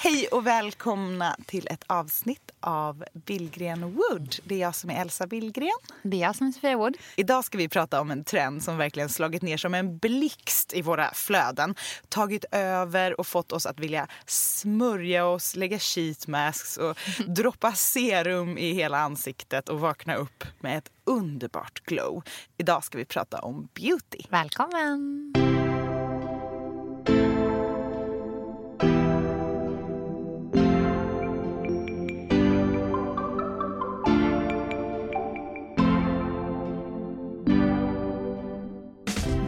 Hej och välkomna till ett avsnitt av Billgren Wood. Det är jag som är Elsa Billgren. Det är jag som är Sofia Wood. Idag ska vi prata om en trend som verkligen slagit ner som en blixt i våra flöden. Tagit över och fått oss att vilja smörja oss, lägga sheet masks och droppa serum i hela ansiktet och vakna upp med ett underbart glow. Idag ska vi prata om beauty. Välkommen!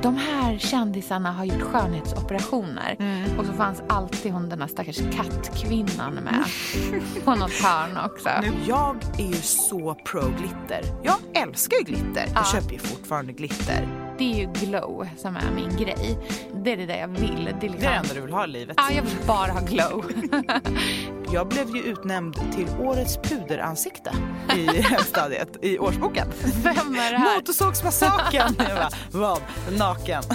De här kändisarna har gjort skönhetsoperationer och så fanns alltid hon den här stackars kattkvinnan med på något hörn också. Nu, jag är ju så pro glitter. Jag älskar ju glitter. Jag köper ju fortfarande glitter. Det är ju glow som är min grej. Det är det där jag vill. Det är, Det liksom... är det enda du vill ha i livet. Ja, jag vill bara ha glow. Jag blev ju utnämnd till årets puderansikte i högstadiet i årsboken. Vem är det här? Motorsågsmassakern! Vad? Naken.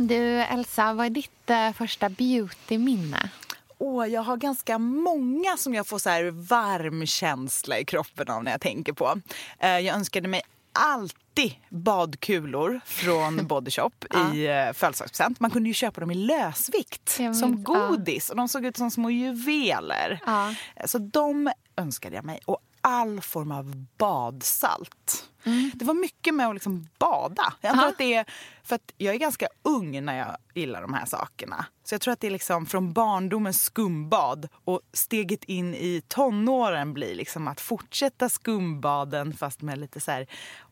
Du Elsa, vad är ditt eh, första beautyminne? Åh, jag har ganska många som jag får så här varm känsla i kroppen av när jag tänker på. Eh, jag önskade mig alltid badkulor från Body Shop i eh, födelsedagspresent. Man kunde ju köpa dem i lösvikt som minns, ja. godis och de såg ut som små juveler. Ja. Så de önskade jag mig. Och all form av badsalt. Det var mycket med att liksom bada. Jag antar att det är för att jag är ganska ung när jag gillar de här sakerna. Så jag tror att det är liksom från barndomens skumbad och steget in i tonåren blir liksom att fortsätta skumbaden fast med lite så här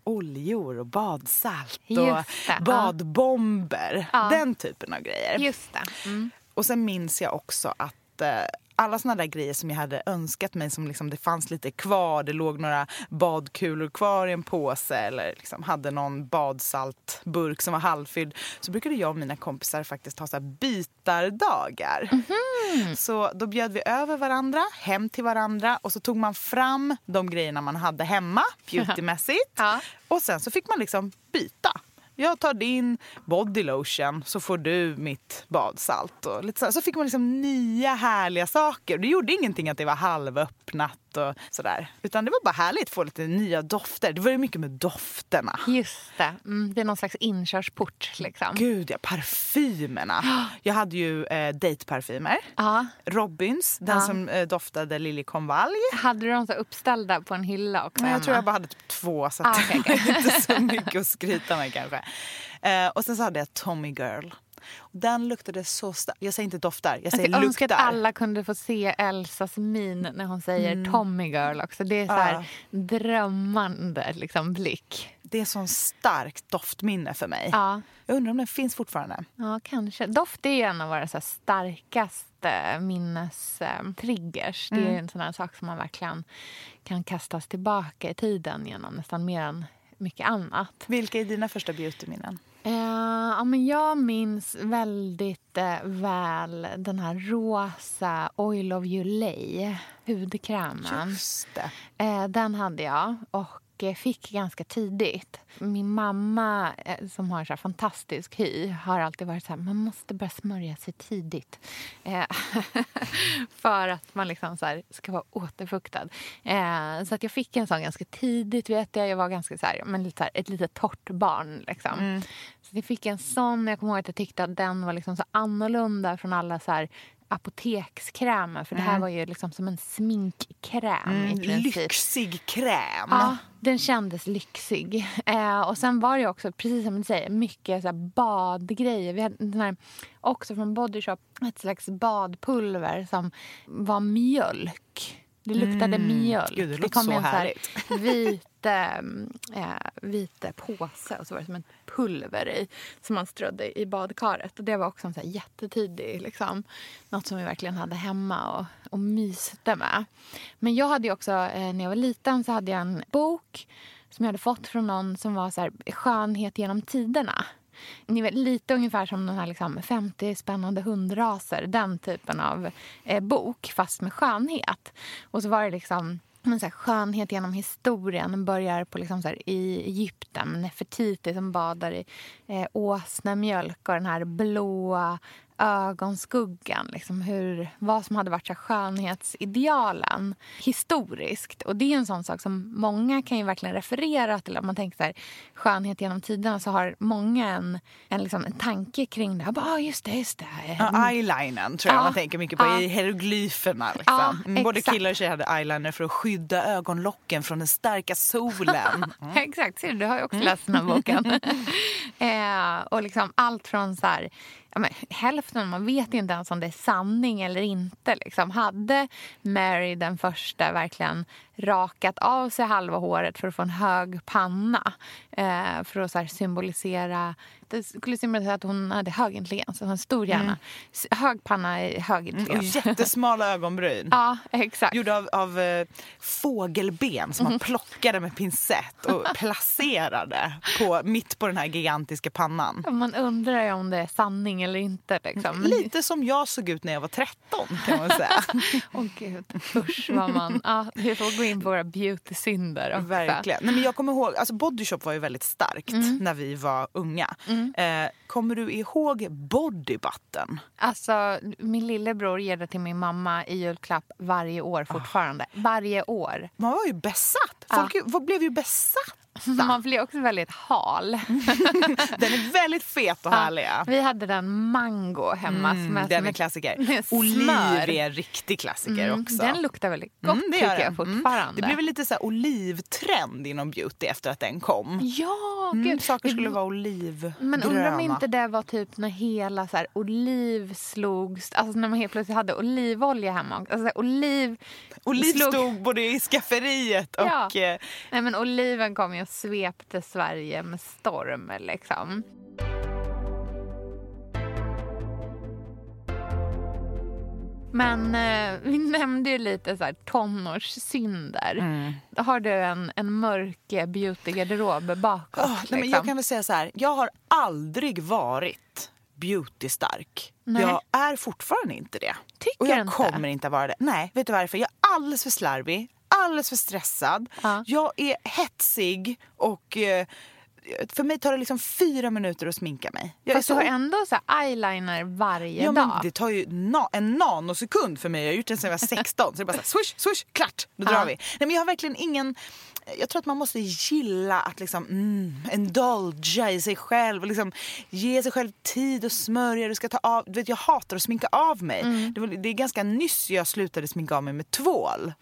oljor och badsalt och badbomber. Ja. Den typen av grejer. Just det. Mm. Och sen minns jag också att eh, alla såna där grejer som jag hade önskat mig som liksom det fanns lite kvar, det låg några badkulor kvar i en påse eller liksom hade någon badsaltburk som var halvfylld så brukade jag och mina kompisar faktiskt ha så bytardagar. Så då bjöd vi över varandra, hem till varandra och så tog man fram de grejerna man hade hemma, beautymässigt. Ja. Och sen så fick man liksom byta. Jag tar din bodylotion, så får du mitt badsalt. Och lite så, så fick man liksom nya härliga saker. Det gjorde ingenting att det var halvöppnat och sådär. Utan det var bara härligt att få lite nya dofter. Det var ju mycket med dofterna. Just det. Mm, det är någon slags inkörsport. Liksom. Gud ja, parfymerna. Jag hade ju eh, dejtparfymer. Ja. Robins, den Ja. som eh, doftade liljekonvalj. Hade du dem så uppställda på en hylla också? Men jag tror jag bara hade typ två så att Ah, det är inte så mycket att skryta med kanske. Eh, och sen så hade jag Tommy Girl. Den luktade så starkt. Jag säger inte doftar, jag säger Jag önskar luktar. att alla kunde få se Elsas min när hon säger Tommy girl också. Det är så här Ja. drömmande liksom, blick. Det är sån starkt doftminne för mig. Ja. Jag undrar om den finns fortfarande. Ja, kanske. Doft är ju en av våra så starkaste minnestriggers. Det är en sån här sak som man verkligen kan kastas tillbaka i tiden genom nästan mer än mycket annat. Vilka är dina första beautyminnen? Eh, ja, men jag minns väldigt eh, väl den här rosa Oil of Ulay hudkrämen. Just. Eh, den hade jag och fick ganska tidigt. Min mamma, eh, som har så fantastisk hy, har alltid varit så här man måste börja smörja sig tidigt. Eh, för att man liksom så här ska vara återfuktad. Eh, så att jag fick en sån ganska tidigt. vet Jag Jag var ganska så här, men lite så här, ett litet torrt barn. Liksom. Så jag fick en sån. Jag kommer ihåg att jag tyckte att den var liksom så annorlunda från alla så här apotekskrämer. För det här var ju liksom som en sminkkräm i Mm, princip. lyxig kräm. Ja, den kändes lyxig. Eh, och sen var det också, precis som du säger, mycket så badgrejer. Vi hade den här, också från Body Shop ett slags badpulver som var mjölk. Det luktade mjölk. Mm. Gud, det låter kom så en här härligt. vit, eh, vit påse och så var det som ett pulver i som man strödde i badkaret. Och det var också en så här jättetidig, liksom, något som vi verkligen hade hemma och, och myste med. Men jag hade också, eh, när jag var liten så hade jag en bok som jag hade fått från någon som var så här, skönhet genom tiderna. Ni vet, lite ungefär som den här liksom, 50 spännande hundraser. Den typen av eh, bok, fast med skönhet. Och så var det liksom men så här, skönhet genom historien. Den börjar på liksom så här, i Egypten. Nefertiti som badar i eh, åsnemjölk och den här blåa ögonskuggan. Liksom hur, vad som hade varit så här, skönhetsidealen historiskt. Och det är en sån sak som många kan ju verkligen referera till. Om man tänker så här, skönhet genom tiderna så har många en, en, liksom, en tanke kring det. Ja, ah, just det, just det. Ja, eyelinern tror jag Ja. man tänker mycket på Ja. i hieroglyferna. Liksom. Ja, Mm, Både exakt. killar och tjejer hade eyeliner för att skydda ögonlocken från den starka solen. Mm. Exakt, ser du, du har ju också läst den här boken. eh, och liksom allt från så här, men, hälften, man vet inte ens om det är sanning eller inte. Liksom. Hade Mary den första verkligen rakat av sig halva håret för att få en hög panna? Eh, för att så symbolisera det skulle symbolisera att hon hade hög intelligens, alltså en stor hjärna. S- Hög panna hög Och intelligens. jättesmala ögonbryn. Ja, exakt. Gjorda av, av eh, fågelben som Mhm. man plockade med pincett och placerade på, mitt på den här gigantiska pannan. Man undrar ju om det är sanning eller inte. Liksom. Men- Lite som jag såg ut när jag var 13 kan man säga. Åh gud, usch vad man... Ja, vi får gå in på våra beauty-synder också. Verkligen. Nej, men jag kommer ihåg, alltså Body Shop var ju väldigt starkt Mm. när vi var unga. Eh, kommer du ihåg Body Button? Alltså, min lillebror ger det till min mamma i julklapp varje år fortfarande. Varje år. Man var ju besatt. Folk ju- blev ju besatt. Man blir också väldigt hal. Den är väldigt fet och härlig. Vi hade den mango hemma. som Mm, är den som är en ett- klassiker. Oliv är en riktig klassiker Mm, också. Den luktar väldigt gott Mm, det tycker jag den. Mm. fortfarande. Det blev lite så olivtrend inom beauty efter att den kom. Ja, Mm, gud. saker skulle vara olivgröna. Men undrar om inte det var typ när hela så här, oliv slogs... Alltså när man helt plötsligt hade olivolja hemma. Alltså, så här, oliv... Oliv slog- stod både i skafferiet och... Ja. eh, Nej, men oliven kom ju svepte Sverige med storm. Liksom. Men eh, vi nämnde ju lite så här, tonårssynder. Mm. Har du en, en mörk beautygarderob bakåt? åh, nej, men liksom? jag kan väl säga så här, jag har aldrig varit beauty-stark. Nej. Jag är fortfarande inte det. Tycker och jag inte? kommer inte att vara det. Nej, vet du varför? Jag är alldeles för slarvig, alldeles för stressad. Ja. Jag är hetsig och eh, för mig tar det liksom fyra minuter att sminka mig. Jag Fast du så har ändå så eyeliner varje Ja, men dag. det tar ju na- en nanosekund för mig. Jag har gjort den sedan jag var 16. Så det är bara så här, swish, swish, klart, då drar Ja. vi. Nej, men jag har verkligen ingen... Jag tror att man måste gilla att liksom, mm, indulga i sig själv och liksom ge sig själv tid och smörja. Du ska ta av, du vet, jag hatar att sminka av mig. Mm. Det, var, det är ganska nyss jag slutade sminka av mig med tvål.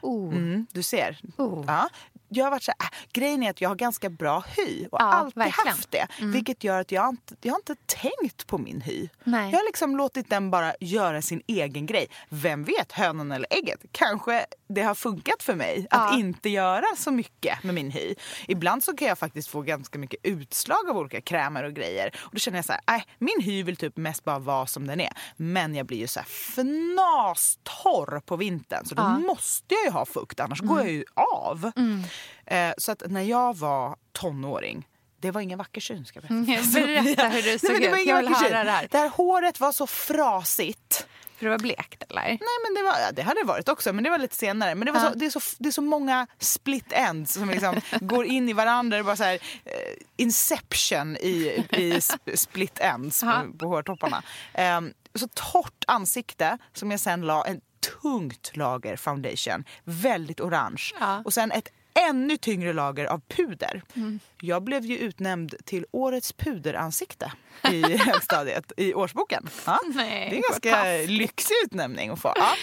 Oh. Mm, du ser. Oh. Ja. Jag har varit så här, äh, grejen är att jag har ganska bra hy och Ja, alltid verkligen. haft det. Vilket gör att jag inte, jag har inte tänkt på min hy. Nej. Jag har liksom låtit den bara göra sin egen grej. Vem vet, hönan eller ägget? Kanske det har funkat för mig att Ja. inte göra så mycket med min hy. Ibland så kan jag faktiskt få ganska mycket utslag av olika krämer och grejer. Och då känner jag så här, nej, min hy vill typ mest bara vara som den är. Men jag blir ju så här fnastorr på vintern så då Ja. måste jag ju ha fukt annars går jag ju av. Eh, så att när jag var tonåring det var ingen vacker syn ska jag berätta. Berätta hur du Nej, såg det var ut. ingen Jag vill höra det här. Det här håret var så frasigt. För det var blekt eller? Nej men det, var, ja, det hade det varit också men det var lite senare. Men det, var Ja. så, det, är, så, det är så många split ends som liksom går in i varandra. Det bara så här, eh, inception i, i sp- split ends på, på hårtopparna. Ehm, så torrt ansikte som jag sen la en tungt lager foundation. Väldigt orange. Ja. Och sen ett ännu tyngre lager av puder. Mm. Jag blev ju utnämnd till årets puderansikte i högstadiet i årsboken. Ja. Nej, det är en ganska lyxig utnämning att få. Ja.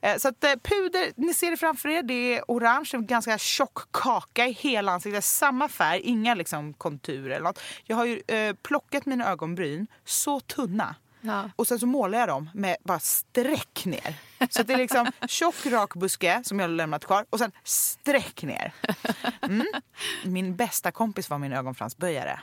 Eh, Så att eh, puder, ni ser det framför er, det är orange, en ganska tjock kaka i hela ansiktet. Samma färg, inga liksom konturer eller något. Jag har ju eh, plockat mina ögonbryn så tunna. Ja. Och sen så målar jag dem med bara streck ner. Så det är liksom tjock rak buske som jag har lämnat kvar och sen streck ner. Mm. Min bästa kompis var min ögonfransböjare.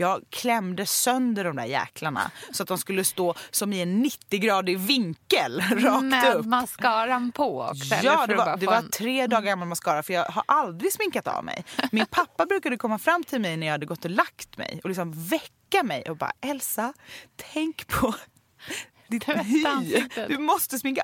Jag klämde sönder de där jäklarna så att de skulle stå som i en 90-gradig vinkel rakt Med upp. mascaran på också? Ja, det var, det var tre dagar gammal mascara för jag har aldrig sminkat av mig. Min pappa brukade komma fram till mig när jag hade gått och lagt mig och liksom väcka mig och bara Elsa, tänk på ditt hy. ansiktet." Du måste sminka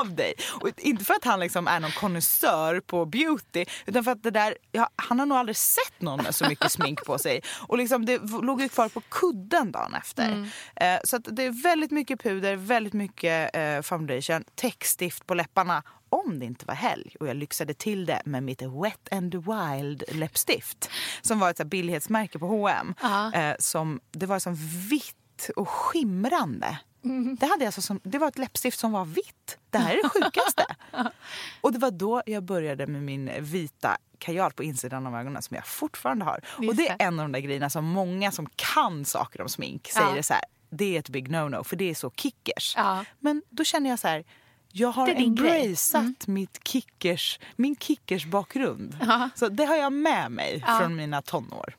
av dig. Och inte för att han liksom är någon konnässör på beauty utan för att det där, ja, han har nog aldrig sett någon med så mycket smink på sig. Och liksom det låg ju kvar på kudden dagen efter. Eh, så det är väldigt mycket puder, väldigt mycket eh, foundation, täckstift på läpparna om det inte var helg och jag lyxade till det med mitt Wet and Wild läppstift som var ett så billighetsmärke på H&M. Eh, som, det var som vitt och skimrande. Det, hade jag alltså som, det var ett läppstift som var vitt. Det här är det sjukaste. och det var då jag började med min vita kajal på insidan av ögonen som jag fortfarande har. och Just det är en av de där grejerna som många som kan saker om smink säger Ja. det så här. Det är ett big no-no för det är så kickers. Ja. Men då känner jag så här. Jag har grej. Mm. embraceat mitt kickers, min kickers bakgrund. Ja. Så det har jag med mig från mina tonår.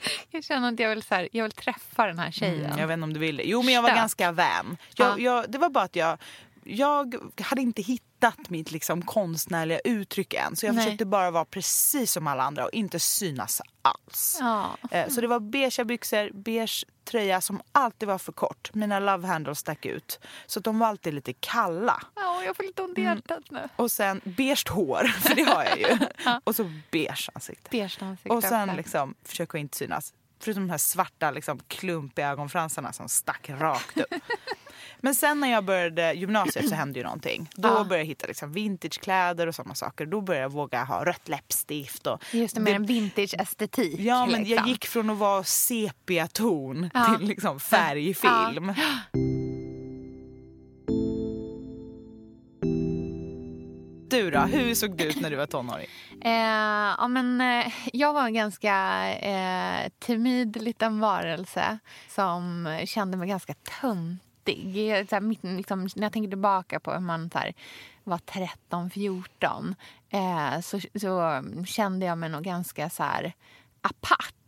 Jag känner att jag vill, så här, jag vill träffa den här tjejen. Mm, jag vet inte om du vill det. Jo, men jag var Stök. ganska vän. Jag, Ja. jag, det var bara att jag, jag hade inte hittat mitt liksom, konstnärliga uttryck än. Så jag Nej. försökte bara vara precis som alla andra och inte synas alls. Ja. Eh, Så det var beigea byxor, beige tröja som alltid var för kort. Mina love handles stack ut. Så de var alltid lite kalla. Ja, jag får lite ont i Mm. hjärtat nu. Och sen beige hår, för det har jag ju. Och så beige ansikte. Beige ansikte Och sen liksom försöka inte synas. Förutom de här svarta liksom, klumpiga ögonfransarna som stack rakt upp. Men sen när jag började gymnasiet så hände ju någonting. Då Ja. började jag hitta liksom, vintagekläder och sådana saker. Då började jag våga ha rött läppstift. Och Just det, med en vintage-estetik. Ja, men jag liksom. gick från att vara sepiaton Ja. till liksom färgfilm. Du då, hur såg du ut när du var tonåring? Eh, ja, men, eh, jag var en ganska eh, timid liten varelse som kände mig ganska töntig. Så här, mitt, liksom, när jag tänker tillbaka på hur man så här, var 13-14 eh, så, så kände jag mig nog ganska så här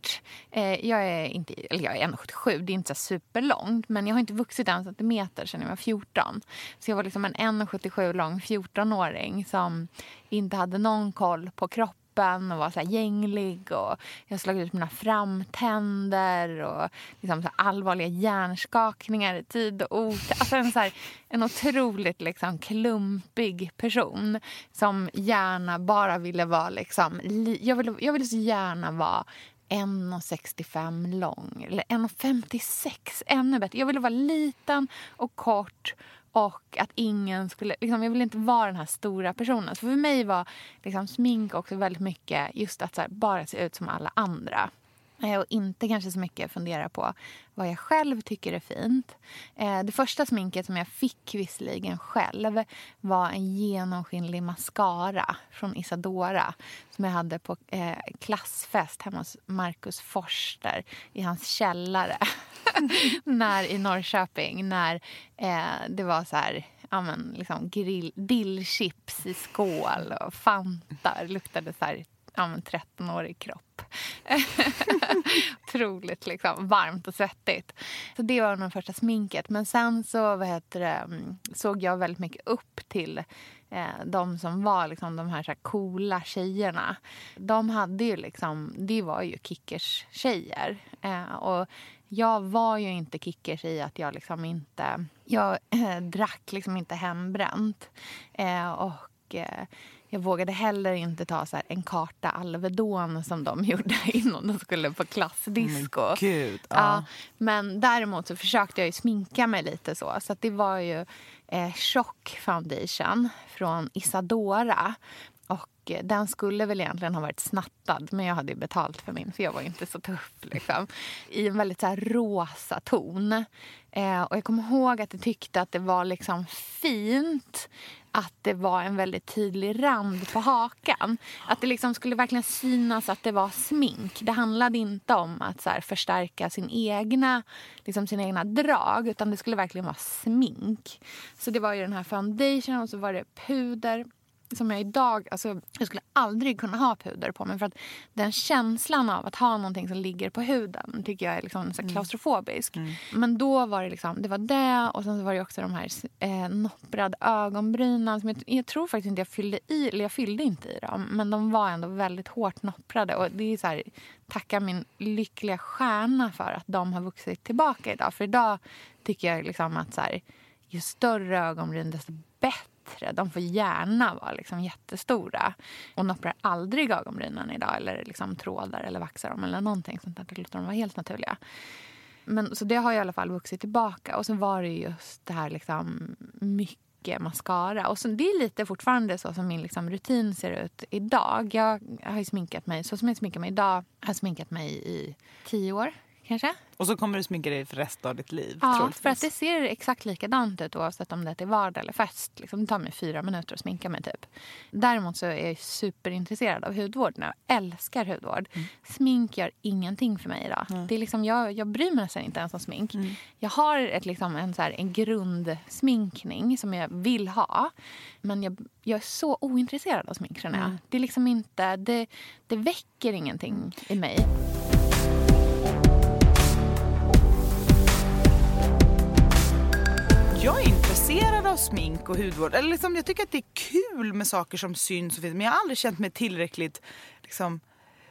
kort. Eh, jag är inte, eller jag är 1,77, det är inte så superlångt men jag har inte vuxit en centimeter sedan jag var 14. Så jag var liksom en 1,77 lång 14-åring som inte hade någon koll på kroppen och var så här gänglig. Och jag slog ut mina framtänder och liksom så allvarliga hjärnskakningar i tid och otid. Alltså en, så här, en otroligt liksom klumpig person som gärna bara ville vara... Liksom, jag, ville, jag ville så gärna vara 1,65 lång eller 1,56, ännu bättre. Jag ville vara liten och kort och att ingen skulle... Liksom, jag ville inte vara den här stora personen. Så för mig var liksom, smink också väldigt mycket just att så här, bara se ut som alla andra. Eh, och inte kanske så mycket fundera på vad jag själv tycker är fint. Eh, det första sminket som jag fick visserligen själv var en genomskinlig mascara från Isadora som jag hade på eh, klassfest hemma hos Markus Forster i hans källare när, i Norrköping. När det var så här ja, men, liksom grill, dillchips i skål och Fanta. Det luktade så här ja, men 13-årig kropp. Otroligt liksom, varmt och svettigt. Så det var nog första sminket. Men sen så vad heter det, mm, såg jag väldigt mycket upp till eh, de som var liksom, de här, så här coola tjejerna. De hade ju liksom, det var ju kickers tjejer. Eh, och jag var ju inte kickers i att jag liksom inte... Jag eh, drack liksom inte hembränt. Eh, och eh, jag vågade heller inte ta så en karta Alvedon som de gjorde innan de skulle på klassdisco. Men gud, ja. ja. men däremot så försökte jag ju sminka mig lite så. Så det var ju eh, foundation från Isadora. Och eh, den skulle väl egentligen ha varit snattad, men jag hade ju betalt för min, för jag var inte så tuff. Liksom. I en väldigt så här rosa ton. Eh, och jag kommer ihåg att jag tyckte att det var liksom fint att det var en väldigt tydlig rand på hakan. Att det liksom skulle verkligen synas att det var smink. Det handlade inte om att så här, förstärka sin egna, liksom sina egna drag utan det skulle verkligen vara smink. Så det var ju den här foundation och så var det puder som jag idag, alltså jag skulle aldrig kunna ha puder på mig för att den känslan av att ha någonting som ligger på huden tycker jag är liksom så klaustrofobisk. Mm. Men då var det liksom, det var det och sen så var det också de här eh, nopprade ögonbrynen som jag, jag, tror faktiskt inte jag fyllde i, eller jag fyllde inte i dem men de var ändå väldigt hårt nopprade och det är så här, tacka min lyckliga stjärna för att de har vuxit tillbaka idag. För idag tycker jag liksom att så här, ju större ögonbryn desto bättre bättre. De får gärna vara liksom jättestora. Och nopprar aldrig ögonbrynen idag eller liksom trådar eller vaxar dem eller någonting sånt där. Det låter dem vara helt naturliga. Men, så det har i alla fall vuxit tillbaka. Och sen var det just det här liksom mycket mascara. Och så, det är lite fortfarande så som min liksom, rutin ser ut idag. Jag har sminkat mig, så som jag sminkar mig idag, har jag sminkat mig i tio år kanske. Och så kommer du sminka dig för resten av ditt liv? Ja, troligtvis. för att det ser exakt likadant ut oavsett om det är vardag eller fest. Liksom, det tar mig fyra minuter att sminka mig. typ. Däremot så är jag superintresserad av hudvård nu. Jag älskar hudvård. Mm. Smink gör ingenting för mig idag. Mm. Det är liksom, jag, jag bryr mig nästan inte ens om smink. Mm. Jag har ett, liksom, en, så här, en grundsminkning som jag vill ha. Men jag, jag är så ointresserad av smink känner jag. Mm. Det, är liksom inte, det, det väcker ingenting i mig. Jag är intresserad av smink och hudvård. Eller liksom, jag tycker att det är kul med saker som syns och finns. Men jag har aldrig känt mig tillräckligt liksom,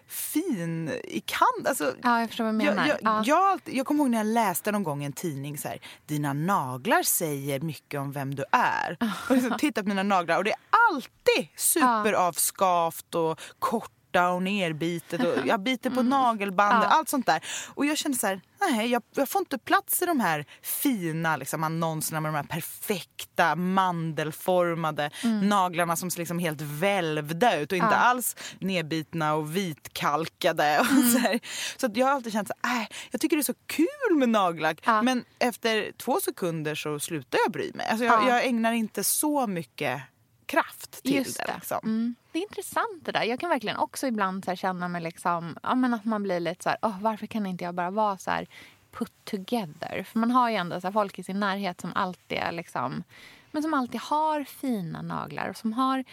fin i kant. Alltså, ja, jag förstår vad du menar. Jag, jag, ja. jag, jag kommer ihåg när jag läste någon gång i en tidning så här, dina naglar säger mycket om vem du är. Och liksom, titta på mina naglar och det är alltid superavskavt och kort och nerbitet och jag biter på mm. nagelbandet, ja. allt sånt där. Och jag kände så här, nej jag, jag, får inte plats i de här fina liksom, annonserna med de här perfekta mandelformade mm. naglarna som ser liksom helt välvda ut och inte alls nedbitna och vitkalkade. Och mm. så här. så att jag har alltid känt så här, äh, jag tycker det är så kul med nagellack ja. men efter två sekunder så slutar jag bry mig. Alltså jag, jag ägnar inte så mycket kraft till Just det. det liksom. mm. Det är intressant det där. Jag kan verkligen också ibland så känna mig liksom, ja, men att man blir lite så här, oh, varför kan inte jag bara vara så här put together? För man har ju ändå så folk i sin närhet som alltid är liksom, men som alltid har fina naglar och som har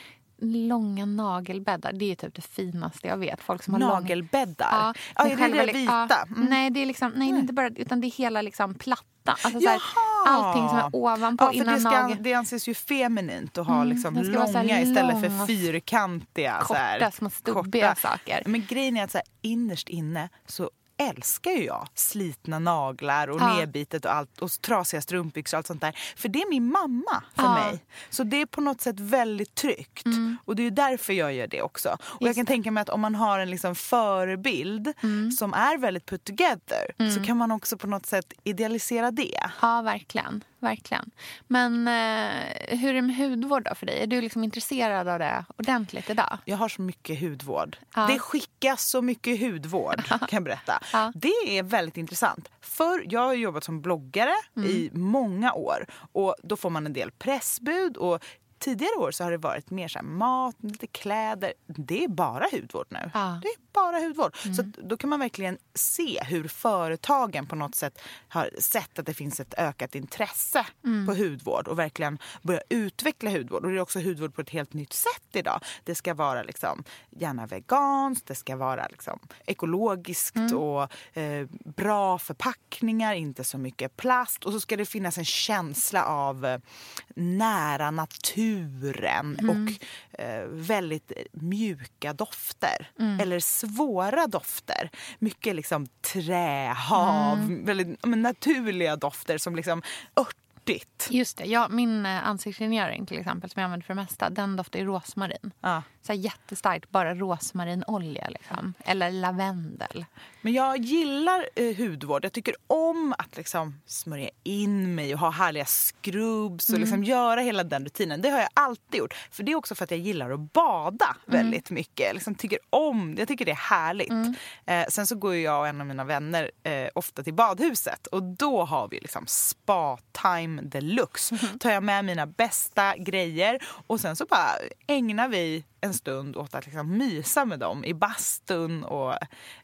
långa nagelbäddar. Det är typ det finaste jag vet. Folk som har nagelbäddar? Lång... Ja, ja, är det det vita? Ja, mm. Nej, det är liksom, nej, nej, inte bara, utan det är hela liksom platta. Alltså, så här, allting som är ovanpå ja, innan det, ska, nageln. det anses ju feminint att ha mm, liksom långa istället för fyrkantiga. Korta, så här, små stubbiga korta. saker. Men grejen är att så här, innerst inne så älskar ju jag slitna naglar och ja. nedbitet och, allt, och trasiga strumpbyxor och allt sånt där. För det är min mamma för ja. mig. Så det är på något sätt väldigt tryggt. Mm. Och det är därför jag gör det också. Och Just jag kan det. tänka mig att om man har en liksom förebild mm. som är väldigt put together mm. så kan man också på något sätt idealisera det. Ja, verkligen verkligen. Men eh, hur är det med hudvård då för dig? Är du liksom intresserad av det ordentligt idag? Jag har så mycket hudvård. Ja. Det skickas så mycket hudvård kan jag berätta. Ja. Det är väldigt intressant. För jag har jobbat som bloggare mm. i många år och då får man en del pressbud och tidigare år så har det varit mer så mat, lite kläder. Det är bara hudvård nu. Ja. Det är bara hudvård. Mm. Så då kan man verkligen se hur företagen på något sätt har sett att det finns ett ökat intresse mm. på hudvård och verkligen börja utveckla hudvård. Och det är också hudvård på ett helt nytt sätt idag. Det ska vara liksom gärna veganskt, det ska vara liksom ekologiskt mm. och eh, bra förpackningar, inte så mycket plast. Och så ska det finnas en känsla av eh, nära naturen mm. och eh, väldigt mjuka dofter. Mm. Eller svåra dofter. Mycket liksom trä, hav, mm. väldigt men, naturliga dofter som liksom ört flörtigt. Just det. Ja, min eh, ansiktsrengöring till exempel som jag använder för det mesta, den doftar ju rosmarin. Ja. Så jättestarkt, bara rosmarinolja liksom. Eller lavendel. Men jag gillar eh, hudvård. Jag tycker om att liksom smörja in mig och ha härliga scrubs och liksom göra hela den rutinen. Det har jag alltid gjort. För Det är också för att jag gillar att bada väldigt mycket. Liksom tycker om Jag tycker det är härligt. Eh, sen så går jag och en av mina vänner eh, ofta till badhuset och då har vi liksom spa-time deluxe. tar jag med mina bästa grejer och sen så bara ägnar vi en stund åt att liksom mysa med dem i bastun. Och,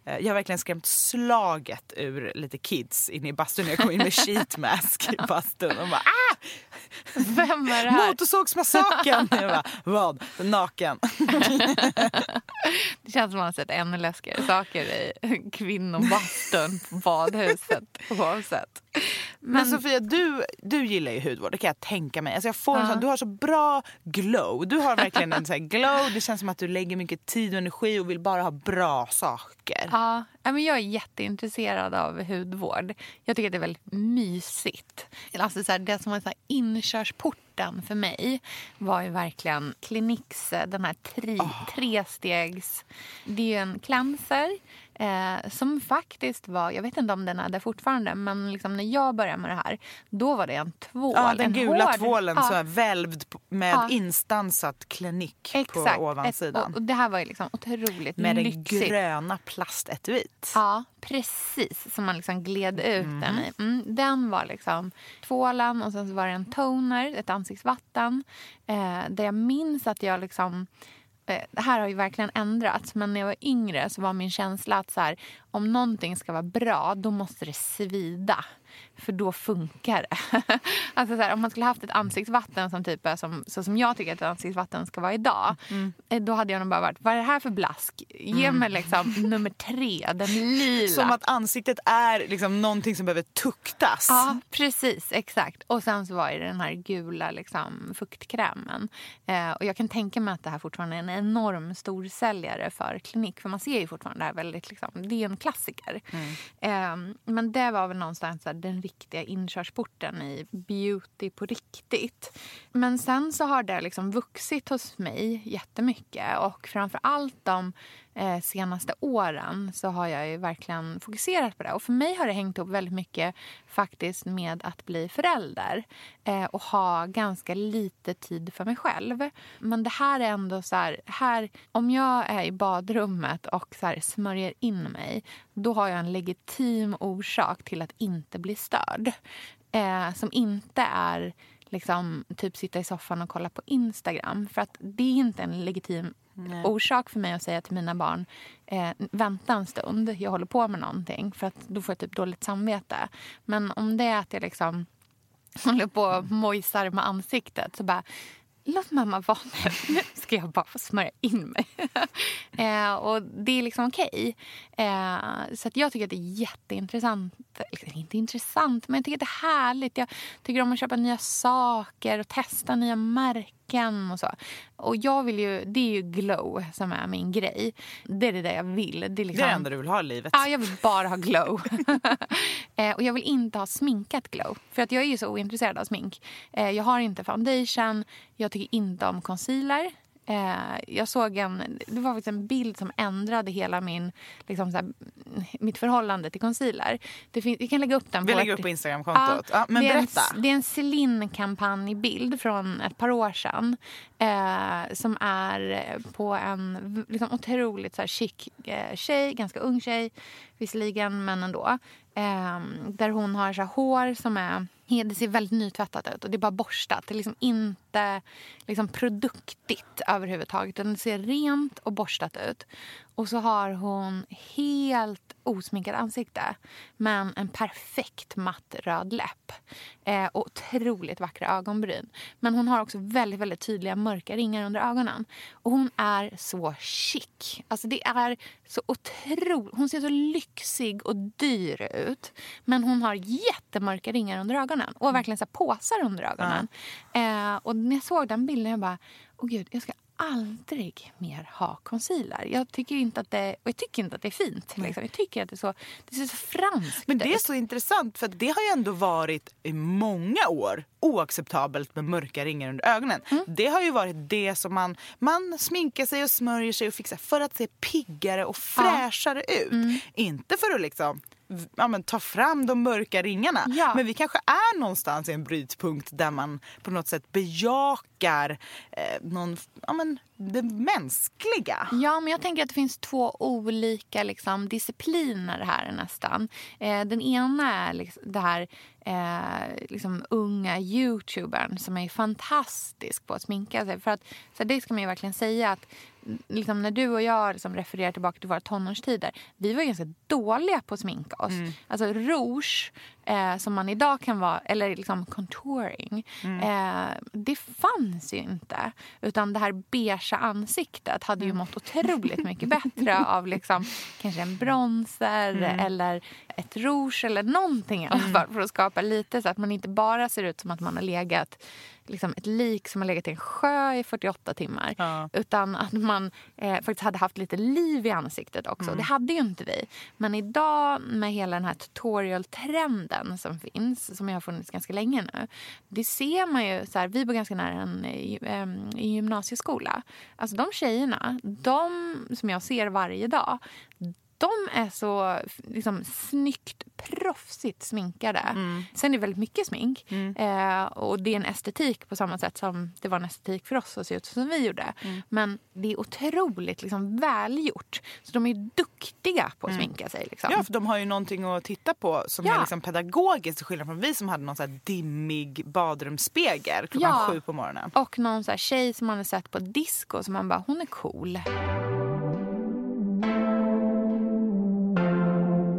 eh, jag har verkligen skrämt slaget ur lite kids in i bastun jag kom in med sheetmask i bastun. Och bara, ah! Vem är det här? Motorsågsmassakern! Jag bara, vad? Naken. Det känns som att man har sett ännu läskigare saker i kvinnobastun på badhuset oavsett. Men, Sofia, du, du gillar ju hudvård. Det kan jag tänka mig. Alltså jag får en sån, du har så bra glow. Du har verkligen en sån glow. Det känns som att du lägger mycket tid och energi och vill bara ha bra saker. Ja, ja, men jag är jätteintresserad av hudvård. Jag tycker att det är väldigt mysigt. Alltså så här, det som var så här inkörsporten för mig var ju verkligen Cliniques, den här tre, trestegs... Det är ju en cleanser eh, som faktiskt var... Jag vet inte om den är där fortfarande, men liksom när jag började med det här då var det en tvål. Ja, den en gula hård- tvålen ja, som är välvd med Ja. instansat klinik Exakt. på ovansidan. Ett, och, det här var ju liksom otroligt med det lyxigt. gröna plastetuiet. Ja, precis. Som man liksom gled ut den i. Mm, den var liksom tvålen och sen så var det en toner, ett ansiktsvatten. Eh, där jag minns att jag liksom... Eh, det här har ju verkligen ändrats, men när jag var yngre så var min känsla att så här, om någonting ska vara bra, då måste det svida. För då funkar det. alltså så här, om man skulle haft ett ansiktsvatten som typ är som, så som jag tycker att ett ansiktsvatten ska vara idag. eh, Då hade jag nog bara varit, vad är det här för blask? Ge mig liksom nummer tre, den lila. Som att ansiktet är liksom någonting som behöver tuktas. Ja, precis. Exakt. Och sen så var det den här gula liksom, fuktkrämen. Eh, och jag kan tänka mig att det här fortfarande är en enorm storsäljare för klinik. För man ser ju fortfarande det här väldigt, liksom, det är en klassiker. Eh, men det var väl någonstans här, den riktiga inkörsporten i beauty på riktigt. Men sen så har det liksom vuxit hos mig jättemycket. Och framför allt de eh, senaste åren så har jag ju verkligen fokuserat på det. Och för mig har det hängt ihop väldigt mycket faktiskt med att bli förälder eh, och ha ganska lite tid för mig själv. Men det här är ändå så här, här om jag är i badrummet och så här smörjer in mig då har jag en legitim orsak till att inte bli störd. Eh, som inte är liksom typ sitta i soffan och kolla på Instagram. För att det är inte en legitim orsak för mig att säga till mina barn eh, vänta en stund, jag håller på med någonting. För att då får jag typ dåligt samvete. Men om det är att jag liksom håller på och mojsar med ansiktet så bara Låt mamma vara nu. Nu ska jag bara få smörja in mig. eh, och det är liksom okej. Eh, så att jag tycker att det är jätteintressant. Eller inte intressant, men jag tycker att det är härligt. Jag tycker om att köpa nya saker och testa nya märken och så. Och jag vill ju, det är ju glow som är min grej. Det är det där jag vill. Det är, liksom, det enda du vill ha i livet. Ja, jag vill bara ha glow. eh, och jag vill inte ha sminkat glow. För att jag är ju så ointresserad av smink. Eh, jag har inte foundation, jag tycker inte om concealer. Eh, jag såg en, det var faktiskt en bild som ändrade hela min, liksom så här, mitt förhållande till concealer. Det fin- vi kan lägga upp den Vi på lägger ett- upp på Instagramkontot. Ja, men det är berätta. En, det är en Celine-kampanjbild från ett par år sedan. Eh, som är på en liksom, otroligt så här, chic eh, tjej, ganska ung tjej visserligen, men ändå. Eh, där hon har så här, hår som är... Det ser väldigt nytvättat ut och det är bara borstat. Det är liksom inte liksom, produktigt överhuvudtaget. utan Det ser rent och borstat ut. Och så har hon helt osminkat ansikte men en perfekt matt röd läpp. Eh, och otroligt vackra ögonbryn. Men hon har också väldigt, väldigt tydliga mörka ringar under ögonen. Och hon är så chic. Alltså det är så otroligt... Hon ser så lyxig och dyr ut. Men hon har jättemörka ringar under ögonen. Och verkligen så påsar under ögonen. Eh, och när jag såg den bilden jag bara, åh gud, jag ska aldrig mer ha concealer. Jag tycker inte att det, jag tycker inte att det är fint. Liksom. Jag tycker att det, är så, det ser så franskt Men det är ut. så intressant för det har ju ändå varit i många år oacceptabelt med mörka ringar under ögonen. Mm. Det har ju varit det som man, man sminkar sig och smörjer sig och fixar för att se piggare och fräschare ut. Mm. Inte för att liksom ja, men, ta fram de mörka ringarna. Ja. Men vi kanske är någonstans i en brytpunkt där man på något sätt bejakar eh, någon, ja, men, det mänskliga. Ja, men jag tänker att det finns två olika liksom, discipliner här nästan. Eh, den ena är liksom, det här eh, liksom, unga youtubern som är fantastisk på att sminka sig. För att, så det ska man ju verkligen säga att liksom, när du och jag liksom, refererar tillbaka till våra tonårstider, vi var ganska dåliga på att sminka oss. Alltså rouge, eh, som man idag kan vara, eller liksom contouring, eh, det fanns ju inte. Utan det här beiga ansiktet hade ju mått otroligt mycket bättre av liksom, kanske en bronzer eller ett rouge eller någonting i alla fall för att skapa lite så att man inte bara ser ut som att man har legat liksom ett lik som har legat i en sjö i 48 timmar. Ja. Utan att man eh, faktiskt hade haft lite liv i ansiktet också. Det hade ju inte vi. Men idag med hela den här tutorial-trenden som finns, som har funnits ganska länge nu. Det ser man ju, så här, vi bor ganska nära en, em, en gymnasieskola. Alltså de tjejerna, de som jag ser varje dag, de är så liksom, snyggt, proffsigt sminkade. Sen är det väldigt mycket smink. Eh, och det är en estetik på samma sätt som det var en estetik för oss att se ut som vi gjorde. Men det är otroligt liksom, välgjort. Så de är duktiga på att sminka sig. Liksom. Ja, för de har ju någonting att titta på som Ja. är liksom pedagogiskt till skillnad från vi som hade någon så här dimmig badrumsspegel klockan Ja. sju på morgonen. Och någon så här tjej som man har sett på disco som man bara, hon är cool.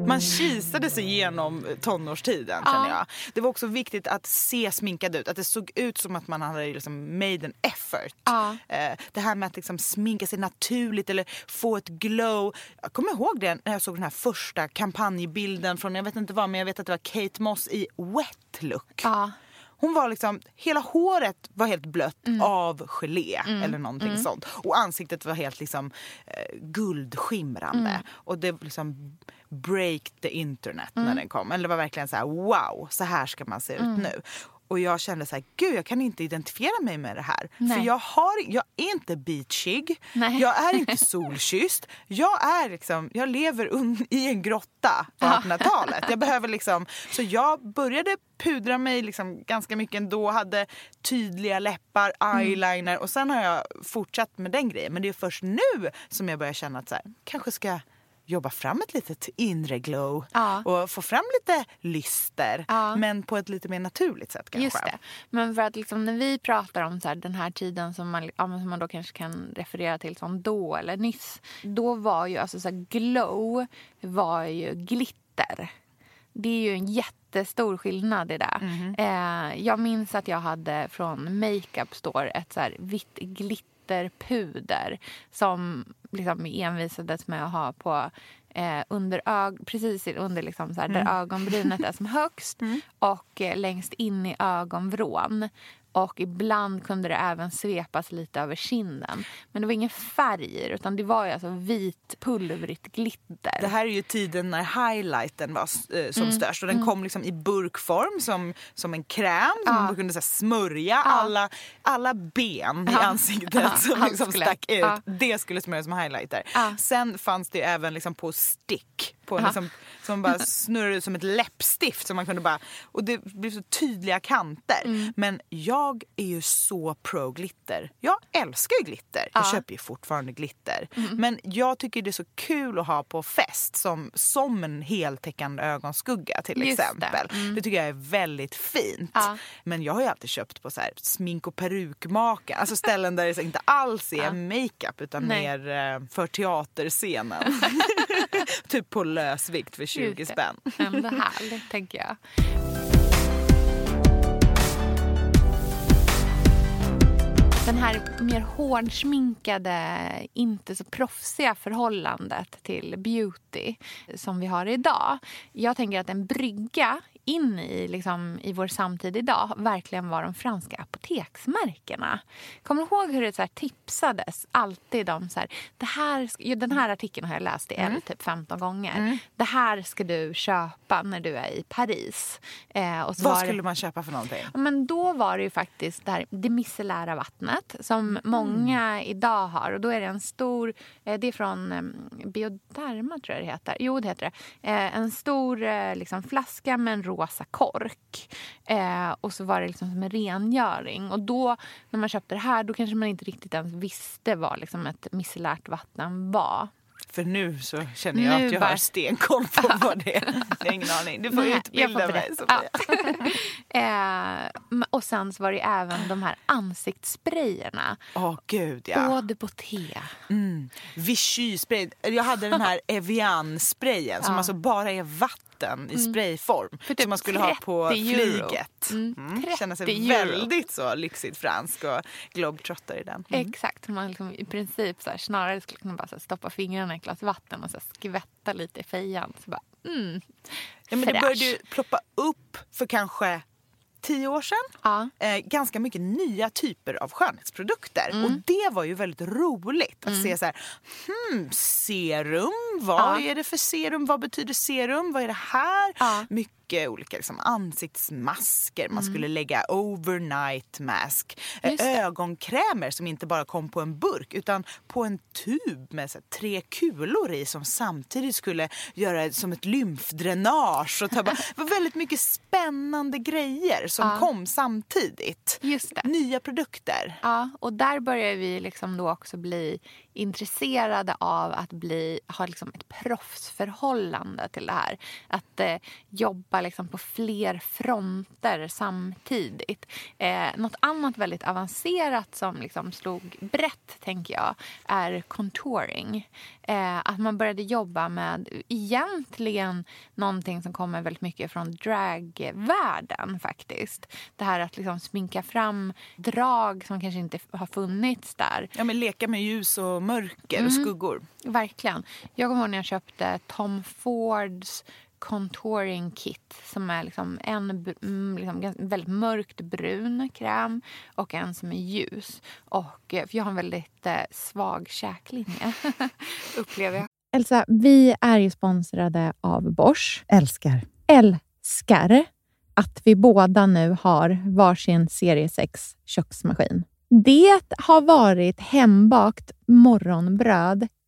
Man kisade sig igenom tonårstiden Ja. känner jag. Det var också viktigt att se sminkad ut, att det såg ut som att man hade liksom made an effort. Ja. Eh, det här med att liksom sminka sig naturligt eller få ett glow. Jag kommer ihåg det när jag såg den här första kampanjbilden från, jag vet inte vad, men jag vet att det var Kate Moss i wet look. Ja. Hon var liksom, hela håret var helt blött av gelé eller någonting sånt. Och ansiktet var helt liksom eh, guldskimrande. Och det liksom break the internet när den kom. Eller det var verkligen så här: wow, så här ska man se ut nu. Och jag kände så här, gud jag kan inte identifiera mig med det här. Nej. För jag, har, jag är inte beachig, Nej. jag är inte solkysst. Jag är liksom, jag lever un- i en grotta på 1800-talet. Jag behöver liksom, så jag började pudra mig liksom ganska mycket ändå, hade tydliga läppar, Mm. eyeliner och sen har jag fortsatt med den grejen. Men det är först nu som jag börjar känna att så här, kanske ska jobba fram ett litet inre glow Ja. och få fram lite lyster. Ja. Men på ett lite mer naturligt sätt kanske. Just det. Men för att liksom, när vi pratar om så här, den här tiden som man, ja, som man då kanske kan referera till som då eller nyss. Då var ju alltså så här, glow var ju glitter. Det är ju en jättestor skillnad i det. Eh, jag minns att jag hade från Makeup Store ett så här vitt glitterpuder som liksom envisades med att ha på eh, under ög precis under liksom så här, där ögonbrynet är som högst och eh, längst in i ögonvrån. Och ibland kunde det även svepas lite över kinden. Men det var ingen färg i det, utan det var ju alltså vit pulvrigt glitter. Det här är ju tiden när highlighten var eh, som Mm. störst och den kom liksom i burkform som, som en kräm som man kunde så här, smörja alla, alla ben i Ja. ansiktet Ja, som liksom stack ut. ja. Det skulle smörjas som highlighter. Ja. Sen fanns det även liksom på stick på Ja. liksom, som bara snurrade ut som ett läppstift som man kunde bara och det blev så tydliga kanter. Mm. Men jag är ju så pro glitter. Jag älskar ju glitter. Jag Ja. köper ju fortfarande glitter. Mm. Men jag tycker det är så kul att ha på fest som, som en heltäckande ögonskugga till Just det. exempel. Det. tycker jag är väldigt fint. Ja. Men jag har ju alltid köpt på så här smink och perukmaken. Alltså ställen där det inte alls är Ja. makeup utan Nej. mer eh, för teaterscenen. typ på lösvikt för 20 Just det. spänn. Ändå härligt, tänker jag. Den här mer hårdsminkade, inte så proffsiga förhållandet till beauty som vi har idag. Jag tänker att en brygga in i, liksom, i vår samtid idag verkligen var de franska apoteksmärkena. Kommer du ihåg hur det så här tipsades alltid om så här, det här, ju, den här artikeln har jag läst i mm. typ 15 gånger. Mm. Det här ska du köpa när du är i Paris. Eh, och Vad skulle man köpa för någonting? Men då var det ju faktiskt det, här, det micellära vattnet som mm. många idag har. Och då är det en stor, eh, det är från eh, Bioderma tror jag det heter. Jo det heter det. Eh, en stor eh, liksom, flaska med en rosa kork. Eh, och så var det liksom som en rengöring. Och då när man köpte det här då kanske man inte riktigt ens visste vad liksom, ett micellärt vatten var. För nu så känner jag nu att jag bara... har stenkoll på vad det är. Jag har ingen aning. Du får Nej, utbilda mig Sofia. Ja. eh, och sen så var det även de här ansiktssprayerna. Åh oh, gud ja. Eau de Boté. Mm. Vichy-spray. Jag hade den här Evian-sprayen som alltså bara är vatten vatten i mm. sprayform typ som man skulle ha på flyget. Mm. Mm. Känna sig euro. väldigt så lyxigt fransk och globetrotter i den. Mm. Exakt, man liksom i princip så här, snarare skulle kunna bara här, stoppa fingrarna i ett glas vatten och så här, skvätta lite i fejan. Så bara, mm, ja, men det började ju ploppa upp för kanske tio år sedan ja. eh, ganska mycket nya typer av skönhetsprodukter. Mm. Och det var ju väldigt roligt att mm. se så här, hmm, serum, vad ja. är det för serum? Vad betyder serum? Vad är det här? Ja. Mycket olika liksom, ansiktsmasker. Man skulle mm. lägga overnight mask. Ögonkrämer som inte bara kom på en burk utan på en tub med så, tre kulor i som samtidigt skulle göra som ett lymfdränage. Och det var väldigt mycket spännande grejer som ja. kom samtidigt. Nya produkter. Ja, och där börjar vi liksom då också bli intresserade av att bli, ha liksom ett proffsförhållande till det här. Att eh, jobba liksom på fler fronter samtidigt. Eh, något annat väldigt avancerat som liksom slog brett, tänker jag, är contouring. Eh, att man började jobba med egentligen någonting som kommer väldigt mycket från dragvärlden faktiskt. Det här att liksom sminka fram drag som kanske inte har funnits där. Ja, men leka med ljus och mörker mm. och skuggor. Verkligen. Jag kommer ihåg när jag köpte Tom Fords contouring kit som är liksom en mm, liksom väldigt mörkt brun kräm och en som är ljus. Och, eh, för jag har en väldigt eh, svag käklinje, upplever jag. Elsa, vi är ju sponsrade av Bosch. Älskar. Älskar att vi båda nu har varsin serie 6 köksmaskin. Det har varit hembakt morgonbröd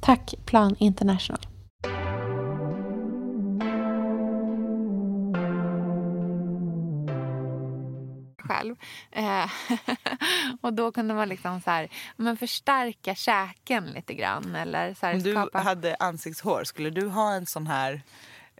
Tack Plan International. själv. Eh, och då kunde man liksom så här, men förstärka käken lite grann. Eller så här, Om du skapa hade ansiktshår, skulle du ha en sån här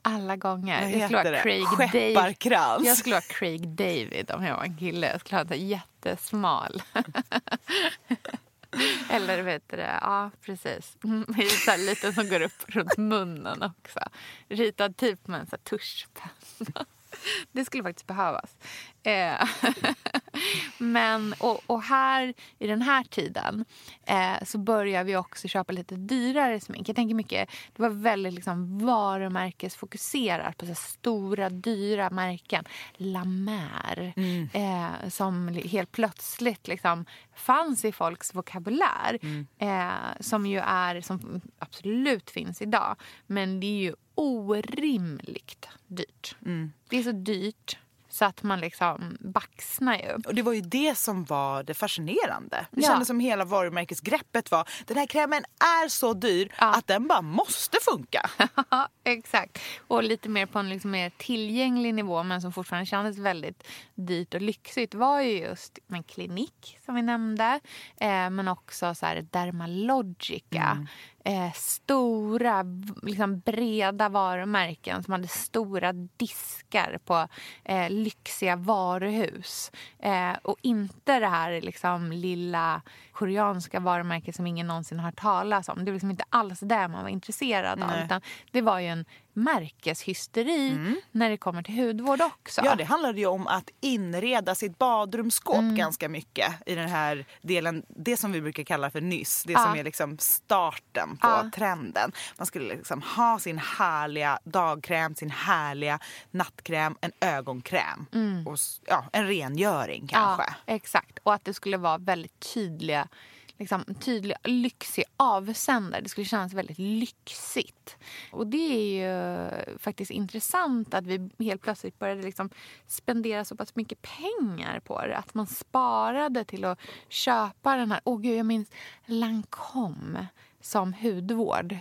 alla gånger. vad Jag skulle vara det? Craig David. Jag skulle vara Craig David om jag var en kille. Jag skulle ha en jättesmal. Eller vet du det? Ja, precis. Mm, så här liten som går upp runt munnen också. Ritad typ med en tuschpenna. Det skulle faktiskt behövas. Eh, Men, och, och här i den här tiden eh, så börjar vi också köpa lite dyrare smink. Jag tänker mycket, det var väldigt liksom varumärkesfokuserat på så stora dyra märken. La Mer, eh, som helt plötsligt liksom fanns i folks vokabulär. Eh, som ju är, som absolut finns idag. Men det är ju orimligt dyrt. Det är så dyrt Så att man liksom baxnar ju. Och det var ju det som var det fascinerande. Det Ja. kändes som hela varumärkesgreppet var den här krämen är så dyr Ja. att den bara måste funka. Exakt. Och lite mer på en liksom mer tillgänglig nivå men som fortfarande kändes väldigt dyrt och lyxigt var ju just en klinik som vi nämnde. Eh, men också så här Dermalogica. Eh, stora, liksom breda varumärken som hade stora diskar på eh, lyxiga varuhus. Eh, och inte det här liksom lilla koreanska varumärket som ingen någonsin har talas om. Det var liksom inte alls det man var intresserad av. Utan det var ju en märkeshysteri när det kommer till hudvård också. Ja, det handlade ju om att inreda sitt badrumsskåp Mm. ganska mycket i den här delen, det som vi brukar kalla för nyss, det Ja. som är liksom starten på Ja. trenden. Man skulle liksom ha sin härliga dagkräm, sin härliga nattkräm, en ögonkräm och s- ja, en rengöring kanske. Mm. Ja, exakt. Och att det skulle vara väldigt tydliga liksom, tydlig, lyxig avsändare. Det skulle kännas väldigt lyxigt. Och det är ju faktiskt intressant att vi helt plötsligt började liksom spendera så pass mycket pengar på det. Att man sparade till att köpa den här... Åh gud, jag minns Lancome som hudvård.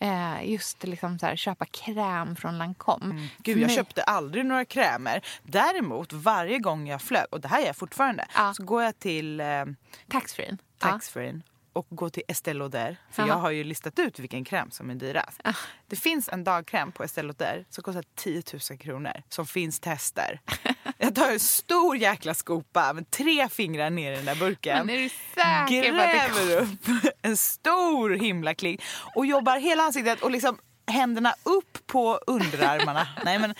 Eh, just liksom så här, köpa kräm från Lancome. Gud, För jag köpte aldrig några krämer. Däremot varje gång jag flög, och det här gör jag fortfarande, Ja. så går jag till eh, Taxfree. taxfree och går till Estée Lauder. För Aha. jag har ju listat ut vilken kräm som är dyrast. Det finns en dagkräm på Estée Lauder som kostar 10 000 kronor. Som finns tester. Jag tar en stor jäkla skopa med tre fingrar ner i den där burken. Men är du säker att det Gräver upp en stor himlakling och jobbar hela ansiktet och liksom händerna upp på underarmarna. Nej, men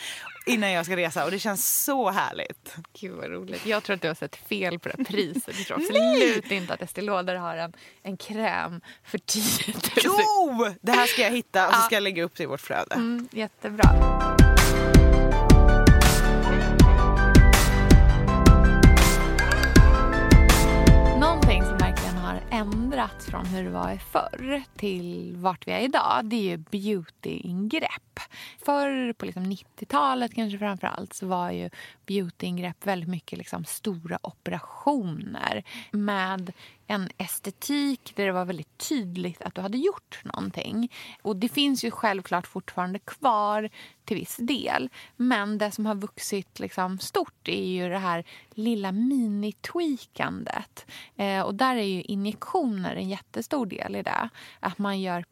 innan jag ska resa och det känns så härligt. Gud vad roligt. Jag tror att du har sett fel på det här priset. Jag tror absolut inte att Estée Lauder har en, en kräm för 10 000. Jo! Det här ska jag hitta och så ska jag lägga upp det i vårt flöde. Mm, jättebra. Ändrats från hur det var förr till vart vi är idag det är ju beautyingrepp. Förr på liksom 90-talet kanske framför allt så var ju beautyingrepp väldigt mycket liksom stora operationer med en estetik där det var väldigt tydligt att du hade gjort någonting. Och det finns ju självklart fortfarande kvar till viss del. Men det som har vuxit liksom stort är ju det här lilla mini-tweakandet. Eh, och där är ju injektioner en jättestor del i det. Att man gör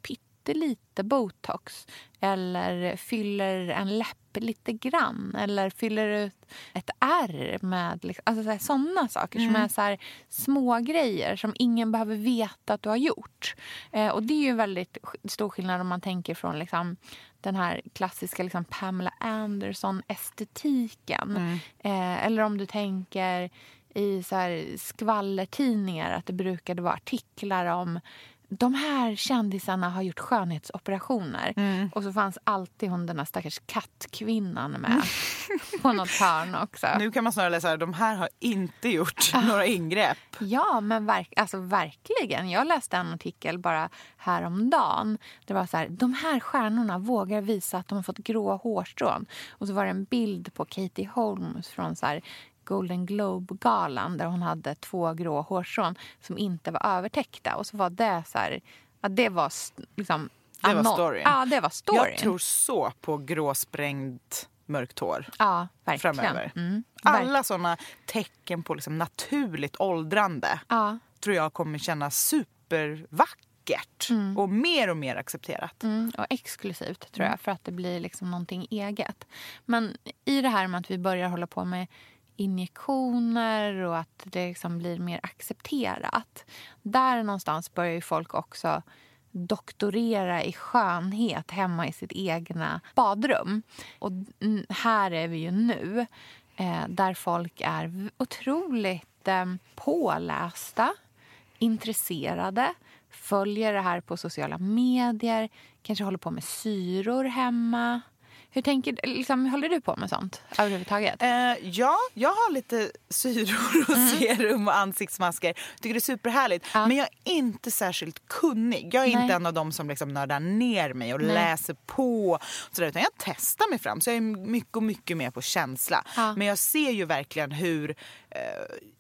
pyttelite botox eller fyller en läpp lite grann eller fyller ut ett ärr med liksom, alltså sådana saker som är så här, små grejer som ingen behöver veta att du har gjort. Eh, och det är ju väldigt stor skillnad om man tänker från liksom, den här klassiska liksom, Pamela Anderson-estetiken. Eh, eller om du tänker i så här skvallertidningar att det brukade vara artiklar om de här kändisarna har gjort skönhetsoperationer. Och så fanns alltid hon den här stackars kattkvinnan med på något hörn också. Nu kan man snarare läsa att de här har inte gjort några ingrepp. Ja, men verk, alltså verkligen. Jag läste en artikel bara häromdagen. Det var så här, de här stjärnorna vågar visa att de har fått grå hårstrån. Och så var det en bild på Katie Holmes från så här Golden Globe-galan där hon hade två grå hårstrån som inte var övertäckta. Och så var det så här, ja, det var liksom... Det var storyn. Ja, det var storyn. Jag tror så på gråsprängt mörkt hår. ja, verkligen. framöver. Mm, Alla såna tecken på liksom naturligt åldrande Ja. tror jag kommer kännas supervackert och mer och mer accepterat. Mm, och exklusivt tror jag för att det blir liksom någonting eget. Men i det här med att vi börjar hålla på med injektioner och att det liksom blir mer accepterat. Där någonstans börjar ju folk också doktorera i skönhet hemma i sitt egna badrum. Och här är vi ju nu eh, där folk är otroligt eh, pålästa intresserade, följer det här på sociala medier, kanske håller på med syror hemma. Hur tänker, liksom, håller du på med sånt överhuvudtaget? Eh, ja, jag har lite syror och serum och ansiktsmasker. Tycker det är superhärligt. Ja. Men jag är inte särskilt kunnig. Jag är Nej. inte en av dem som liksom nördar ner mig och Nej. läser på. och Sådär, utan jag testar mig fram. Så jag är mycket och mycket mer på känsla. Ja. Men jag ser ju verkligen hur eh,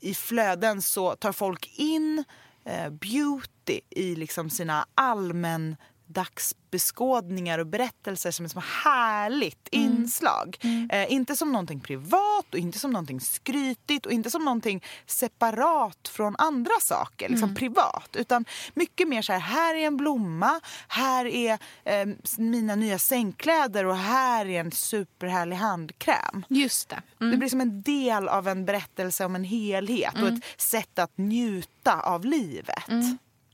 i flöden så tar folk in eh, beauty i liksom sina allmän dagsbeskådningar och berättelser som ett så härligt inslag. Eh, inte som någonting privat och inte som någonting skrytigt och inte som någonting separat från andra saker, liksom privat. Utan mycket mer så här, här är en blomma, här är eh, mina nya sängkläder och här är en superhärlig handkräm. Just det. Det blir som en del av en berättelse om en helhet och ett sätt att njuta av livet.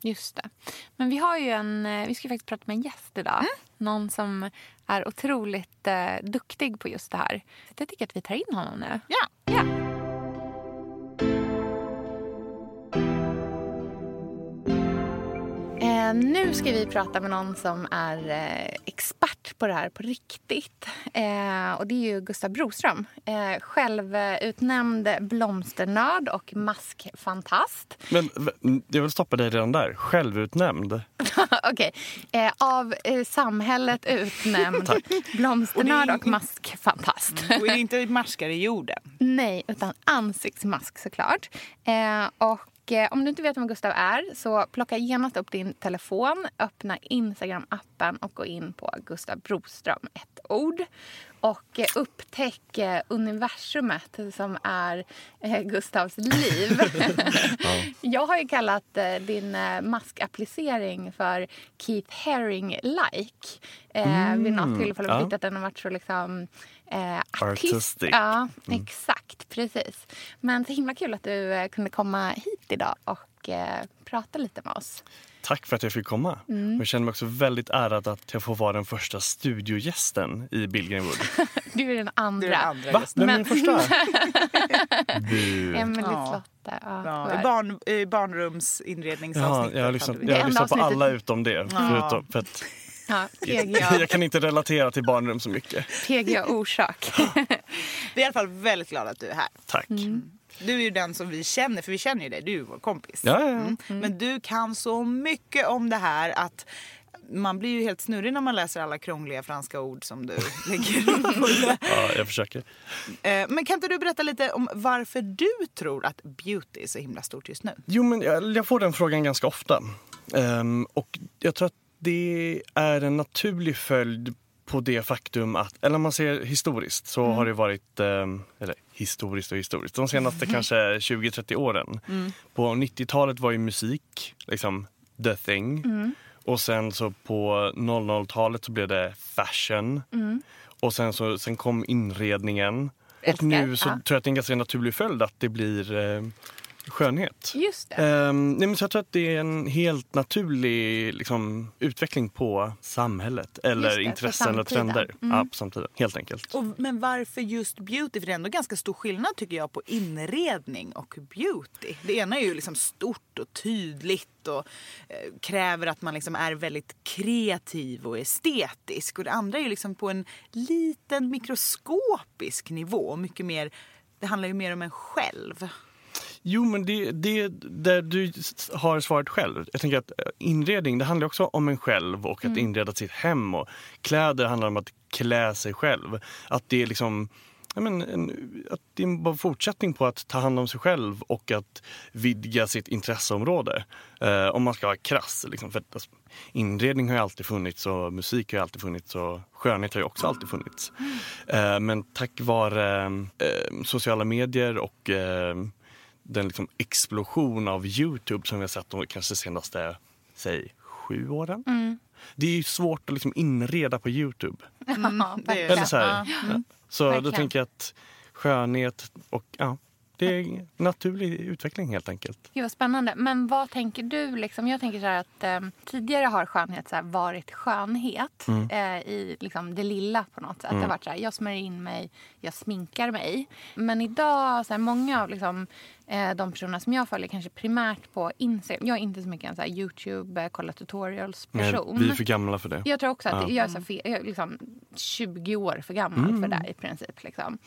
Just det. Men vi har ju en, eh, vi ska faktiskt prata med en gäst idag. Någon som är otroligt eh, duktig på just det här. Så jag tycker att vi tar in honom nu. Ja. Ja. Eh, nu ska vi prata med någon som är eh, expert på det här på riktigt. Eh, och Det är ju Gustav Broström. Eh, självutnämnd blomsternörd och maskfantast. Men jag vill stoppa dig redan där. Självutnämnd. Okej. Eh, av samhället utnämnd blomsternörd och maskfantast. Och är det inte maskar i jorden? Nej, utan ansiktsmask såklart. Och Eh, om du inte vet vem Gustav är så plocka genast upp din telefon, öppna Instagram-appen och gå in på Gustav Broström, ett ord. Och eh, upptäck eh, universumet som är eh, Gustavs liv. Jag har ju kallat din maskapplicering för Keith Haring-like. Eh, vid något tillfälle ja. och tyckt att den har varit så liksom eh, artist. Artistic. Ja, exakt. Precis. Men så himla kul att du kunde komma hit idag och eh, prata lite med oss. Tack för att jag fick komma. Mm. Och Jag känner mig också väldigt ärad att jag får vara den första studiogästen i Billgren Wood. Du är den andra. Du är den andra Va? gästen. Vem är den första? Bu. Emelie Ja. Slotte. Ja, Ja, i barn, i Ja, barnrumsinredningsavsnittet. jag har, lyssnat, jag har lyssnat på alla utom det. Förutom, för att ja, jag kan inte relatera till barnrum så mycket. PGA orsak. Vi är i alla fall väldigt glada att du är här. Tack. Mm. Du är ju den som vi känner, för vi känner ju dig. Du är ju vår kompis. Ja, ja, ja. Mm. Men du kan så mycket om det här att man blir ju helt snurrig när man läser alla krångliga franska ord som du lägger ja, jag försöker. Eh, Men kan inte du berätta lite om varför du tror att beauty är så himla stort just nu? Jo, men jag, jag får den frågan ganska ofta. Ehm, och jag tror att det är en naturlig följd på det faktum att, eller om man ser historiskt så har det varit, ehm, eller historiskt och historiskt, de senaste kanske 20-30 åren. På 90-talet var ju musik liksom the thing. Och sen så på 00-talet så blev det fashion. Och sen, så, sen kom inredningen. Älskar, Och nu så ja. tror jag att det är en ganska naturlig följd att det blir eh, skönhet. Just det. Ehm, nej, men så jag tror att det är en helt naturlig liksom, utveckling på samhället eller det, intressen och trender. Mm. Ja, på samtiden, helt enkelt. Och, men varför just beauty? För det är ändå ganska stor skillnad tycker jag på inredning och beauty. Det ena är ju liksom stort och tydligt och eh, kräver att man liksom är väldigt kreativ och estetisk. Och det andra är ju liksom på en liten mikroskopisk nivå. Mycket mer, det handlar ju mer om en själv. Jo, men det, det där du har svaret själv. Jag tänker att eh, inredning, det handlar också om en själv och att inreda sitt hem. Och kläder handlar om att klä sig själv. Att det är liksom ja, men en, att det är en fortsättning på att ta hand om sig själv och att vidga sitt intresseområde. Eh, om man ska vara krass. Liksom, för att, alltså, inredning har ju alltid funnits och musik har ju alltid funnits och skönhet har ju också alltid funnits. Eh, men tack vare eh, sociala medier och eh, den liksom explosion av Youtube som vi har sett de kanske senaste, säg, sju åren. Det är ju svårt att liksom inreda på Youtube. Ja, det är- Eller så här. Ja. Så då Verkligen. tänker jag att skönhet och ja, det är naturlig utveckling helt enkelt. Gud vad spännande. Men vad tänker du? Liksom, jag tänker så här att eh, tidigare har skönhet så här, varit skönhet Mm. eh, i liksom, det lilla på något sätt. Det har varit så här, jag smörjer in mig, jag sminkar mig. Men idag, så här, många av liksom, de personerna som jag följer kanske primärt på Instagram. Jag är inte så mycket en så Youtube, eh, kolla tutorials Nej, person. vi är för gamla för det. Jag tror också att Ja. jag är så fel, jag, liksom, 20 år för gammal för det i princip. Liksom.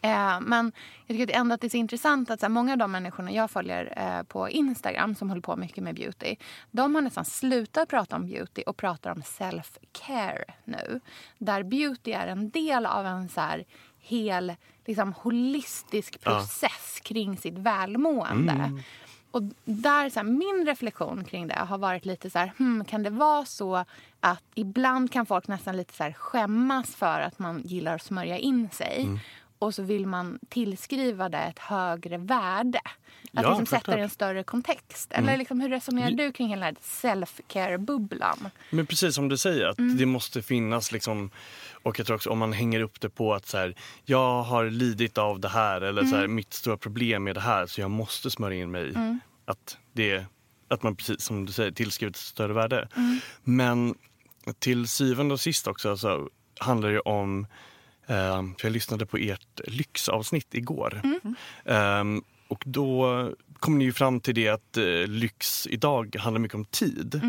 Eh, men jag tycker ändå att det är så intressant att så här, många av de människorna jag följer eh, på Instagram som håller på mycket med beauty. De har nästan slutat prata om beauty och pratar om self-care nu. Där beauty är en del av en så här, hel liksom, holistisk process kring sitt välmående. Och där, så här, min reflektion kring det har varit lite så här, hmm, kan det vara så att ibland kan folk nästan lite så här skämmas för att man gillar att smörja in sig. Och så vill man tillskriva det ett högre värde. Att Ja, liksom sätta det i en större kontext. Eller liksom, hur resonerar du kring hela den här self-care-bubblan? Men precis som du säger, att det måste finnas liksom och jag tror också om man hänger upp det på att så här, jag har lidit av det här eller så här, mitt stora problem är det här så jag måste smörja in mig. Att, det, att man precis som du säger tillskriver ett större värde. Men till syvende och sist också så handlar det om eh, för jag lyssnade på ert lyxavsnitt igår. Ehm, och då kom ni ju fram till det att eh, lyx idag handlar mycket om tid.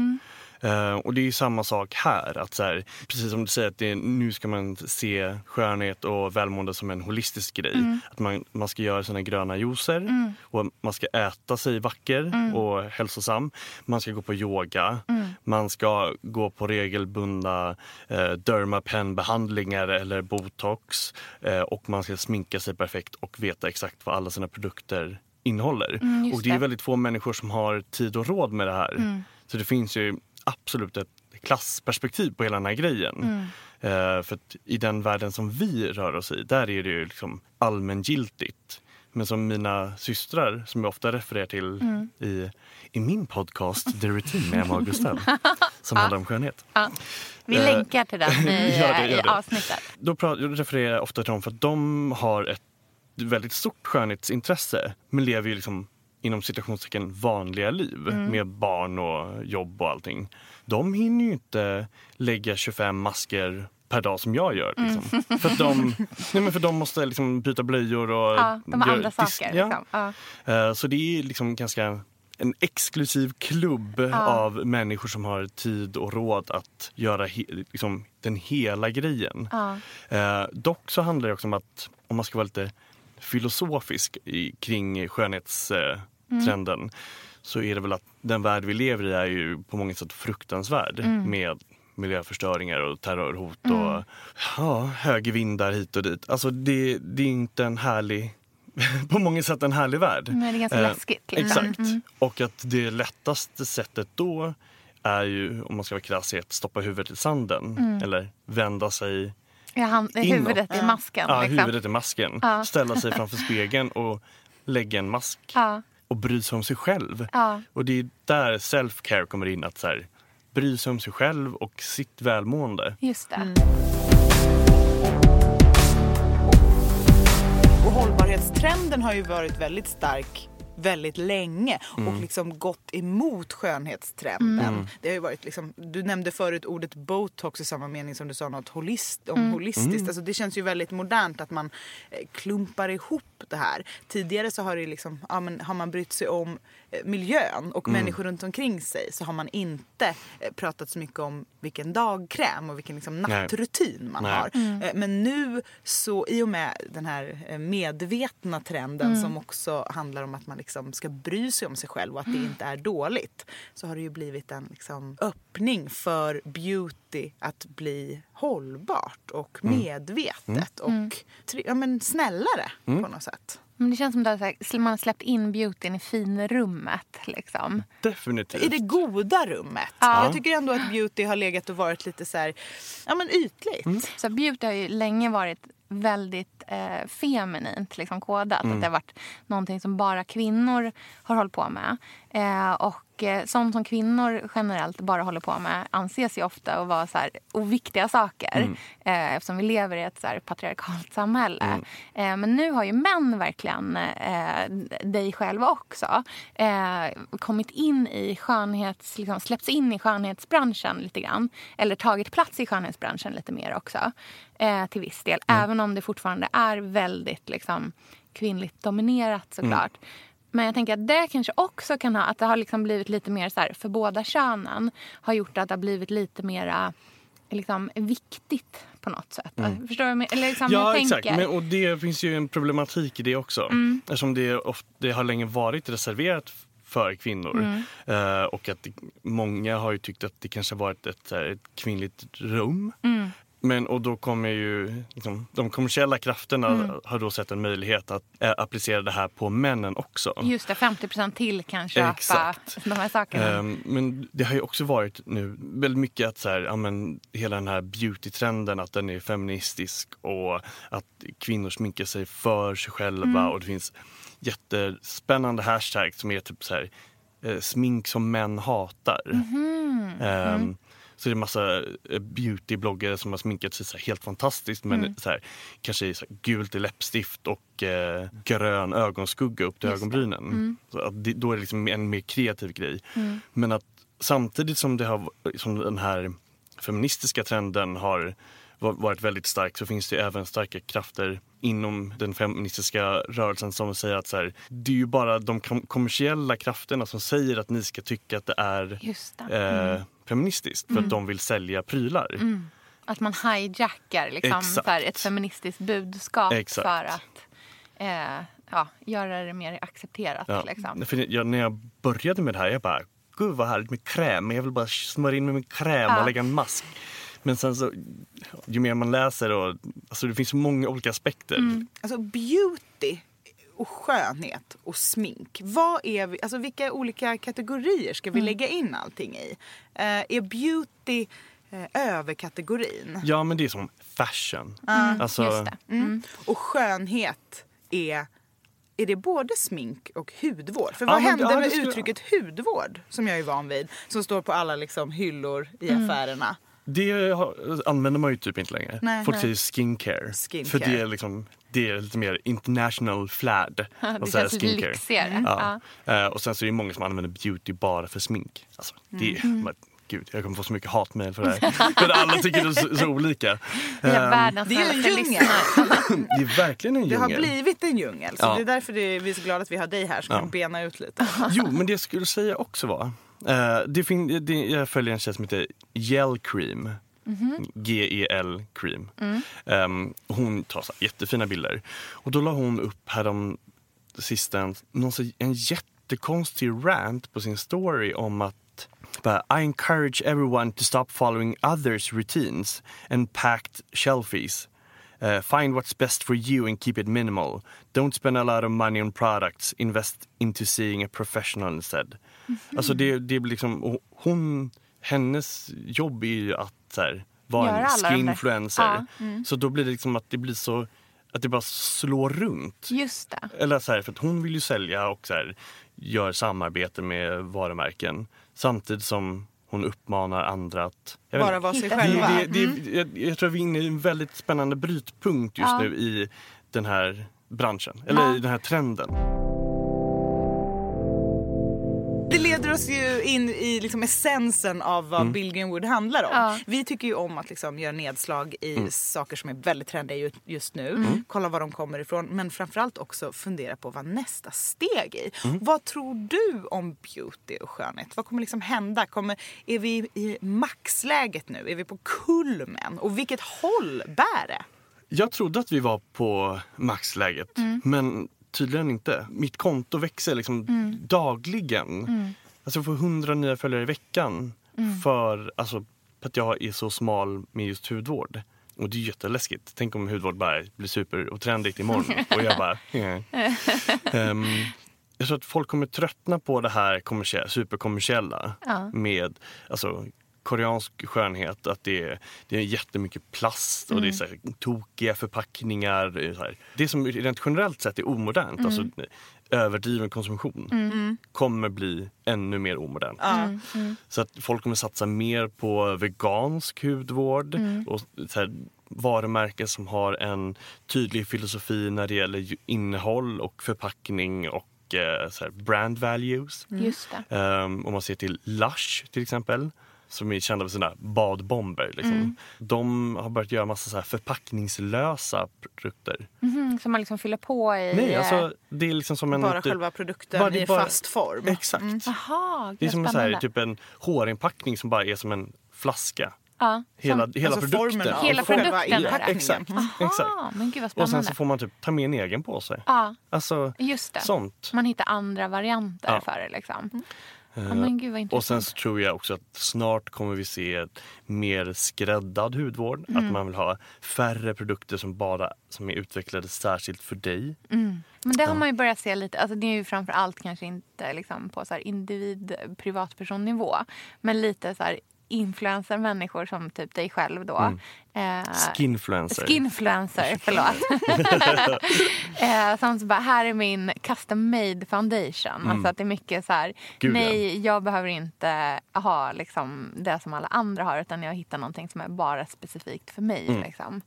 Eh, och det är samma sak här. Att så här, precis som du säger, att det, nu ska man se skönhet och välmående som en holistisk grej. Att man, man ska göra sina gröna juicer och man ska äta sig vacker och hälsosam. Man ska gå på yoga. Man ska gå på regelbundna eh, dermapen-behandlingar eller botox. Eh, och man ska sminka sig perfekt och veta exakt vad alla sina produkter innehåller. just och det är väldigt få människor som har tid och råd med det här. Så det finns ju absolut ett klassperspektiv på hela den här grejen. Eh, för i den världen som vi rör oss i, där är det ju liksom allmängiltigt. Men som mina systrar, som jag ofta refererar till i, i min podcast The Routine med Emma och Gustav, som handlar om skönhet. Vi Eh, länkar till den i, gör det, i gör det. avsnittet. Då pra- jag refererar jag ofta till dem för att de har ett väldigt stort skönhetsintresse men lever ju liksom inom citationstecken vanliga liv med barn och jobb och allting. De hinner ju inte lägga 25 masker per dag som jag gör. Liksom. För, att de, nej men för de måste liksom byta blöjor och... Ja, de har andra saker. Ja. Liksom. Ja. Eh, Så det är liksom ganska en exklusiv klubb av människor som har tid och råd att göra he- liksom, den hela grejen. Ja. Eh, dock så handlar det också om att om man ska vara lite filosofisk i, kring skönhetstrenden så är det väl att den värld vi lever i är ju på många sätt fruktansvärd med miljöförstöringar och terrorhot och ja, högervindar hit och dit. Alltså det, det är inte en härlig på många sätt en härlig värld. Nej, det är ganska Eh, läskigt. Liksom. Exakt. Och att det lättaste sättet då är ju, om man ska vara krass, att stoppa huvudet i sanden. Eller vända sig, Ja, han, huvudet i masken. ja, liksom. huvudet i masken. Ja. Ställa sig framför spegeln och lägga en mask. Ja. Och bry sig om sig själv. Ja. Och det är där self-care kommer in. Att så här, bry sig om sig själv och sitt välmående. Just det. Mm. Och hållbarhetstrenden har ju varit väldigt stark väldigt länge och liksom gått emot skönhetstrenden. Det har ju varit liksom, du nämnde förut ordet botox i samma mening som du sa något holist, om holistiskt. Alltså det känns ju väldigt modernt att man eh, klumpar ihop det här. Tidigare så har, det liksom, ja, men har man brytt sig om miljön och människor runt omkring sig så har man inte eh, pratat så mycket om vilken dagkräm och vilken liksom Nej. nattrutin man Nej. har. Eh, Men nu så i och med den här eh, medvetna trenden som också handlar om att man liksom ska bry sig om sig själv och att det inte är dåligt så har det ju blivit en liksom öppning för beauty att bli hållbart och medvetet och tri- ja, men snällare på något sätt. Men det känns som att man har släppt in beautyn i finrummet. Liksom. Definitivt. I det goda rummet. Jag tycker ändå att beauty har legat och varit lite så här, ja men ytligt. Så beauty har ju länge varit väldigt eh, feminint liksom kodat. Att det har varit någonting som bara kvinnor har hållit på med. Eh, och eh, sånt som kvinnor generellt bara håller på med anses ju ofta att vara så här oviktiga saker. Eh, eftersom vi lever i ett så patriarkalt samhälle. Eh, men nu har ju män verkligen, eh, dig själv också, eh, kommit in i skönhets... Liksom, släppts in i skönhetsbranschen lite grann. Eller tagit plats i skönhetsbranschen lite mer också. Eh, till viss del. Även om det fortfarande är väldigt liksom, kvinnligt dominerat såklart. Men jag tänker att det kanske också kan ha, att det har liksom blivit lite mer så här, för båda könen har gjort att det har blivit lite mera liksom, viktigt på något sätt. Mm. Förstår du? Eller liksom, Ja, jag exakt. Men, och det finns ju en problematik i det också. Mm. Eftersom det, ofta, det har länge varit reserverat för kvinnor. Mm. Eh, och att det, många har ju tyckt att det kanske varit ett, ett kvinnligt rum. Mm. Men, och då kommer ju liksom, de kommersiella krafterna Mm. har då sett en möjlighet att eh, applicera det här på männen också. Just det, 50% till kan köpa Exakt. de här sakerna. Ehm, men det har ju också varit nu väldigt mycket att så här, ja, men, hela den här beautytrenden att den är feministisk och att kvinnor sminkar sig för sig själva Mm. och det finns jättespännande hashtags som är typ så här, eh, smink som män hatar. Mhm. Ehm, Mm. Så det är massa eh, beautybloggare som har sminkat sig så helt fantastiskt men Mm. så här, kanske så här gult i läppstift och eh, grön ögonskugga upp till Just ögonbrynen. Mm. Så det, då är det liksom en mer kreativ grej. Mm. Men att samtidigt som, det har, som den här feministiska trenden har va- varit väldigt stark så finns det även starka krafter inom den feministiska rörelsen som säger att så här, det är ju bara de kom- kommersiella krafterna som säger att ni ska tycka att det är det. eh, Mm. Feministiskt för Mm. att de vill sälja prylar. Mm. Att man hijackar liksom, här, ett feministiskt budskap Exakt. för att eh, ja, göra det mer accepterat. Ja. Liksom. Jag, när jag började med det här, jag bara, gud vad härligt med kräm. Jag vill bara smörja in mig med kräm Ja. och lägga en mask. Men sen så, ju mer man läser och, alltså det finns så många olika aspekter. Mm. Alltså beauty och skönhet och smink. Vad är vi, alltså vilka olika kategorier ska vi Mm. lägga in allting i? Eh, är beauty eh, överkategorin? Ja men det är som fashion. Mm. Alltså, Just det. Mm. Och skönhet är är det både smink och hudvård? För Ja, vad men- hände ja, med skulle- uttrycket hudvård som jag är van vid? Som står på alla liksom, hyllor i Mm. affärerna. Det använder man ju typ inte längre. Nej. Folk Nej. säger skincare. Skincare. För det är, liksom, det är lite mer international flad. Det att säga känns lite lyxigare. Ja. Eh, och sen så är det många som använder beauty bara för smink. Alltså, det, Mm. men, gud, jag kommer få så mycket hatmejl för det här. för alla tycker det är så, så olika. Världens det är en djungel. det är verkligen en Det har djungel. blivit en djungel. Så Ja. det är därför det är, vi är så glada att vi har dig här som Ja. kan bena ut lite. Jo, men det jag skulle säga också var. eh, det fin- det, jag följer en tjej som heter Gel Cream. Mhm. G-E-L Cream. Mm. Ehm, hon tar så jättefina bilder. Och då la hon upp härom sisten någon så, en jättekonstig rant på sin story om att I encourage everyone to stop following others routines and packed shelfies. Uh, find what's best for you and keep it minimal. Don't spend a lot of money on products. Invest into seeing a professional instead. Alltså det, det blir liksom, hon, hennes jobb är ju att så här, vara en skinfluencer. Ja, mm. Så då blir det liksom att det blir så, att det bara slår runt. Just det. Eller så här, för att hon vill ju sälja och så här, gör samarbete med varumärken. Samtidigt som hon uppmanar andra att... jag Bara vara sig själva. Det, det, Mm. det, jag, jag tror att vi är inne i en väldigt spännande brytpunkt just Ja. nu i den här branschen. Eller Ja. i den här trenden. Leder oss ju in i liksom essensen av vad Mm. Bill Greenwood handlar om. Ja. Vi tycker ju om att liksom göra nedslag i Mm. saker som är väldigt trendiga ju- just nu. Kolla var de kommer ifrån. Men framförallt också fundera på vad nästa steg är. Mm. Vad tror du om beauty och skönhet? Vad kommer liksom hända? Kommer, är vi i maxläget nu? Är vi på kulmen? Och vilket håll bär det? Jag trodde att vi var på maxläget, Mm. men tydligen inte. Mitt konto växer liksom Mm. dagligen. Alltså jag får hundra nya följare i veckan Mm. för alltså, för att jag är så smal med just hudvård. Och det är jätteläskigt. Tänk om hudvård bara blir super och trendigt imorgon. och jag bara... "Mm." Ehm, jag tror att folk kommer tröttna på det här kommersiella, superkommersiella Ja. med alltså, koreansk skönhet. Att det är, det är jättemycket plast och det är så här, tokiga förpackningar. Så här, det som rent generellt sett är omodernt, alltså överdriven konsumtion, kommer bli ännu mer omodernt. Ja. Så att folk kommer satsa mer på vegansk hudvård och så här, varumärken som har en tydlig filosofi när det gäller innehåll och förpackning och eh, så här, brand values. Just det. Um, om man ser till Lush till exempel som är kända för sina badbomber. Liksom. De har börjat göra massa så här förpackningslösa produkter. Mhm, som man liksom fyller på i... Nej, alltså, det är liksom som en... Bara typ- själva produkten bara- i bara- fast form. Exakt. Jaha, Det är som en, så här, typ en hårinpackning som bara är som en flaska. Ja. Hela, Som- hela Alltså produkten. Hela produkten inpackningen. Exakt. Mm. exakt. Ah, men gud vad Och sen så får man typ ta med en egen påse. Ja, Alltså just det. sånt. Man hittar andra varianter Ja. för det. Liksom. Eh, Ja, gud Och sen så tror jag också att snart kommer vi se mer skräddad hudvård. Mm. Att man vill ha färre produkter som bara som är utvecklade särskilt för dig. Men det har man ju börjat se lite. Alltså det är ju framför allt kanske inte liksom på så här individ privatpersonnivå. Men lite så här influencer-människor som typ dig själv då. Eh, Skinfluencer. Skinfluencer, förlåt. eh, som så bara, här är min custom made foundation. Alltså att det är mycket så här, Mm. Gud, ja. nej jag behöver inte ha liksom det som alla andra har utan jag hittar någonting som är bara specifikt för mig. Mm. Liksom.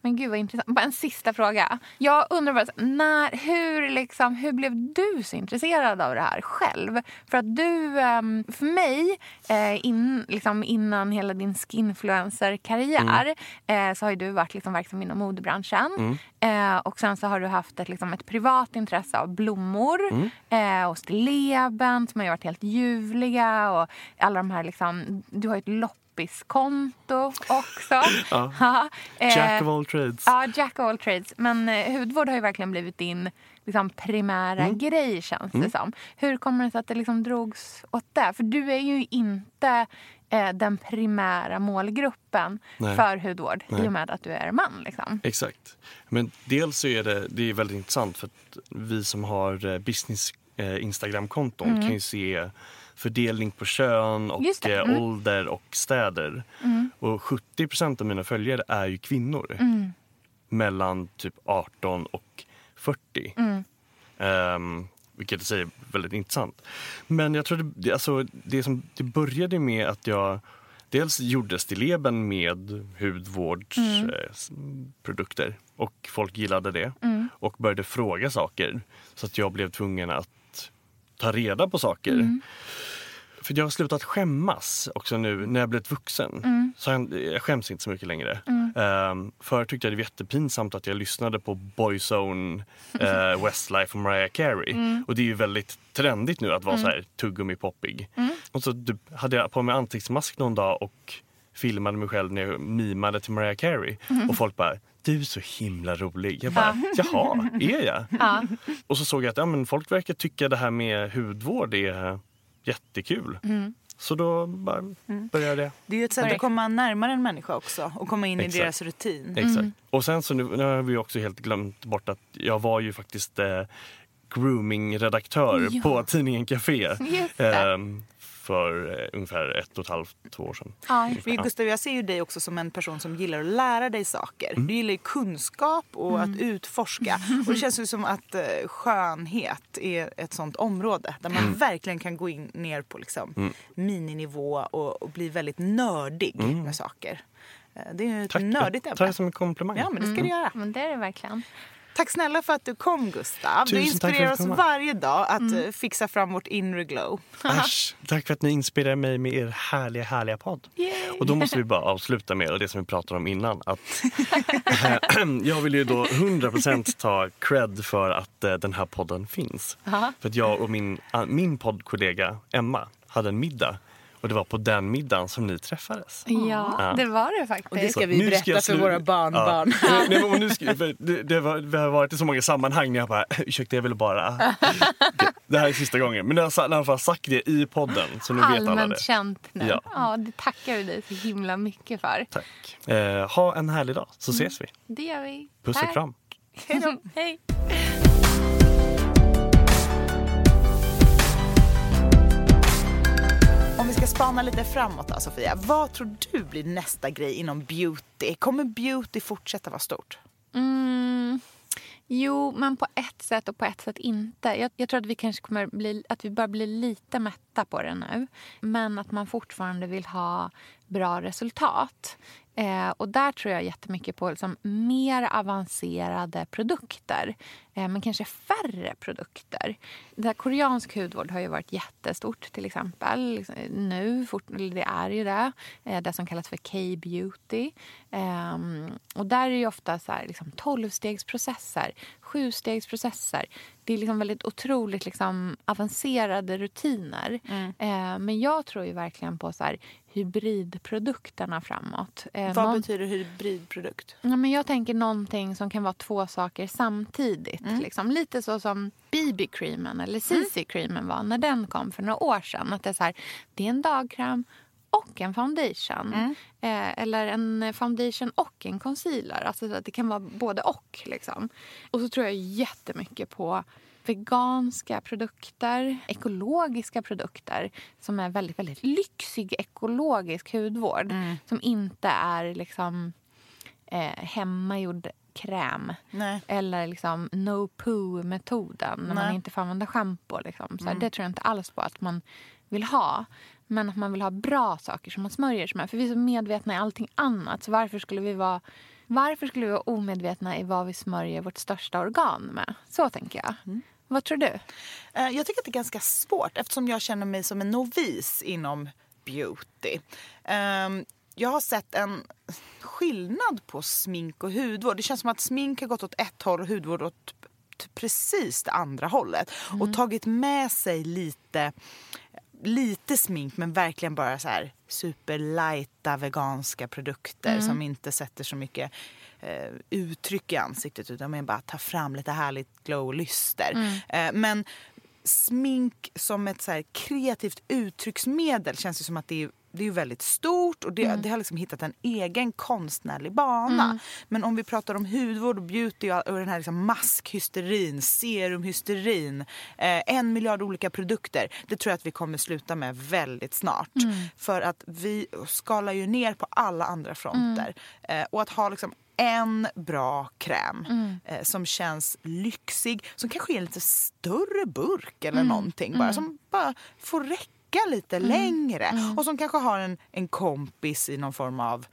Men gud vad intressant. Bara en sista fråga. Jag undrar bara, när, hur, liksom, hur blev du så intresserad av det här själv? För att du, ehm, för mig, eh, in, liksom, innan hela din skinfluencer-karriär eh, så har ju du varit liksom verksam inom modebranschen. Eh, och sen så har du haft ett, liksom, ett privat intresse av blommor eh, och stilleben som har ju varit helt ljuvliga. Och alla de här liksom, du har ju ett loppiskonto också. Ja. eh, Jack of all trades. Ja, jack of all trades. Men eh, hudvård har ju verkligen blivit din liksom, primära Mm. grej känns det som. Hur kommer det sig att det liksom drogs åt det? För du är ju inte eh, den primära målgruppen Nej. för hudvård Nej. i och med att du är man. Liksom. Exakt. Men dels så är det, det är väldigt intressant för att vi som har eh, business eh, Instagram-konton kan ju se fördelning på kön och Mm. Eh, mm. ålder och städer. Och 70% av mina följare är ju kvinnor. Mm. Mellan typ 18 och 40. Mm. Vilket i sig är väldigt intressant. Men jag tror det, alltså, det, som, det började med att jag dels gjorde stilleben med hudvårdsprodukter och folk gillade det. Och började fråga saker. Så att jag blev tvungen att ta reda på saker. För jag har slutat skämmas också nu när jag blivit vuxen. Så jag, jag skäms inte så mycket längre. Um, förr tyckte jag det var jättepinsamt att jag lyssnade på Boyzone, uh, Westlife och Mariah Carey. Och det är ju väldigt trendigt nu att vara så här tuggummi-poppig. Och så typ, hade jag på mig ansiktsmask någon dag och filmade mig själv när jag mimade till Mariah Carey. Och folk bara du är så himla rolig. Jag bara, jaha, är jag? Och så såg jag att ja, men folk verkar tycka det här med hudvård är jättekul. Så då bara började jag. Det är ju ett sätt att komma närmare en människa också och komma in Exakt. i deras rutin. Exakt. Och sen så nu, nu har vi också helt glömt bort att jag var ju faktiskt eh, grooming-redaktör Ja. på tidningen Café Just det. ehm, för eh, ungefär ett och ett halvt, två år sedan. Ja, just Men Gustav, jag ser ju dig också som en person som gillar att lära dig saker. Du gillar ju kunskap och att utforska. Och det känns ju som att eh, skönhet är ett sånt område där man verkligen kan gå in ner på liksom, mininivå och, och bli väldigt nördig med saker. Eh, Det är ju ett Tack. nördigt Ta det ämne. som en komplimang. Ja, men det ska du göra. men det är det verkligen. Tack snälla för att du kom Gustav. Du Tusen för inspirerar oss varje dag att eh, fixa fram vårt inre glow. Äsch, tack för att ni inspirerar mig med er härliga, härliga podd. Och då måste vi bara avsluta med det som vi pratade om innan. Att, jag vill ju då 100% ta cred för att eh, den här podden finns. För att jag och min, ah, min poddkollega Emma hade en middag. Och det var på den middagen som ni träffades. Ja, Ja. det var det faktiskt. Och det ska vi nu berätta jag för våra barnbarn. Ja. Nej, men nu ska, det, det, var, det har varit i så många sammanhang när jag bara, ursäkta jag ville bara... Det, här är sista gången. Men har i alla fall sagt det i podden så nu vet alla det. Allmänt känt nu. Ja. Ja. det tackar vi dig så himla mycket för. Tack. Eh, ha en härlig dag så ses vi. Det gör vi. Puss och Tack. kram. Hej. Om vi ska spana lite framåt alltså, då, Sofia. Vad tror du blir nästa grej inom beauty? Kommer beauty fortsätta vara stort? Mm. Jo, men på ett sätt och på ett sätt inte. Jag, jag tror att vi kanske kommer bli, att vi börjar bli lite mätta på det nu. Men att man fortfarande vill ha bra resultat. Eh, och där tror jag jättemycket på liksom, mer avancerade produkter. Eh, men kanske färre produkter. Det koreansk hudvård har ju varit jättestort till exempel. Liksom, Nu, fort, det är ju det. Eh, det som kallas för K-beauty. Ehm, och där är det ofta så här, liksom, 12-stegsprocesser, 7-stegsprocesser. Det är liksom väldigt otroligt liksom, avancerade rutiner. Eh, men jag tror ju verkligen på så här, hybridprodukterna framåt. Eh, Vad någon- betyder hybridprodukt? Ja, men jag tänker någonting som kan vara två saker samtidigt. Mm. Liksom. Lite så som BB-creamen eller CC-creamen var när den kom för några år sedan. Att det, är så här, det är en dagkräm och en foundation. Mm. Eh, eller en foundation och en concealer. Alltså så att det kan vara både och. Liksom. Och så tror jag jättemycket på veganska produkter, ekologiska produkter som är väldigt, väldigt lyxig ekologisk hudvård. Mm. Som inte är liksom eh, hemmagjord kräm. Nej. Eller liksom no poo-metoden när man Nej. inte får använda schampo. Liksom. Så Mm. Det tror jag inte alls på att man vill ha. Men att man vill ha bra saker som man smörjer sig med. För vi är så medvetna i allting annat. Så varför skulle vi vara, varför skulle vi vara omedvetna i vad vi smörjer vårt största organ med? Så tänker jag. Mm. Vad tror du? Eh, Jag tycker att det är ganska svårt eftersom jag känner mig som en novis inom beauty. Ehm, Jag har sett en skillnad på smink och hudvård. Det känns som att smink har gått åt ett håll och hudvård åt precis det andra hållet. Och tagit med sig lite lite smink men verkligen bara så här superlighta veganska produkter som inte sätter så mycket eh, uttryck i ansiktet utan mer bara tar fram lite härligt glow och lyster. Eh, men smink som ett så kreativt uttrycksmedel känns ju som att det är det är ju väldigt stort och det, det har liksom hittat en egen konstnärlig bana. Men om vi pratar om hudvård och beauty och, och den här liksom maskhysterin, serumhysterin, eh, en miljard olika produkter. Det tror jag att vi kommer sluta med väldigt snart. För att vi skalar ju ner på alla andra fronter. Eh, och att ha liksom en bra kräm eh, som känns lyxig, som kanske är en lite större burk eller någonting bara, som bara får räcka lite längre. Och som kanske har en, en kompis i någon form av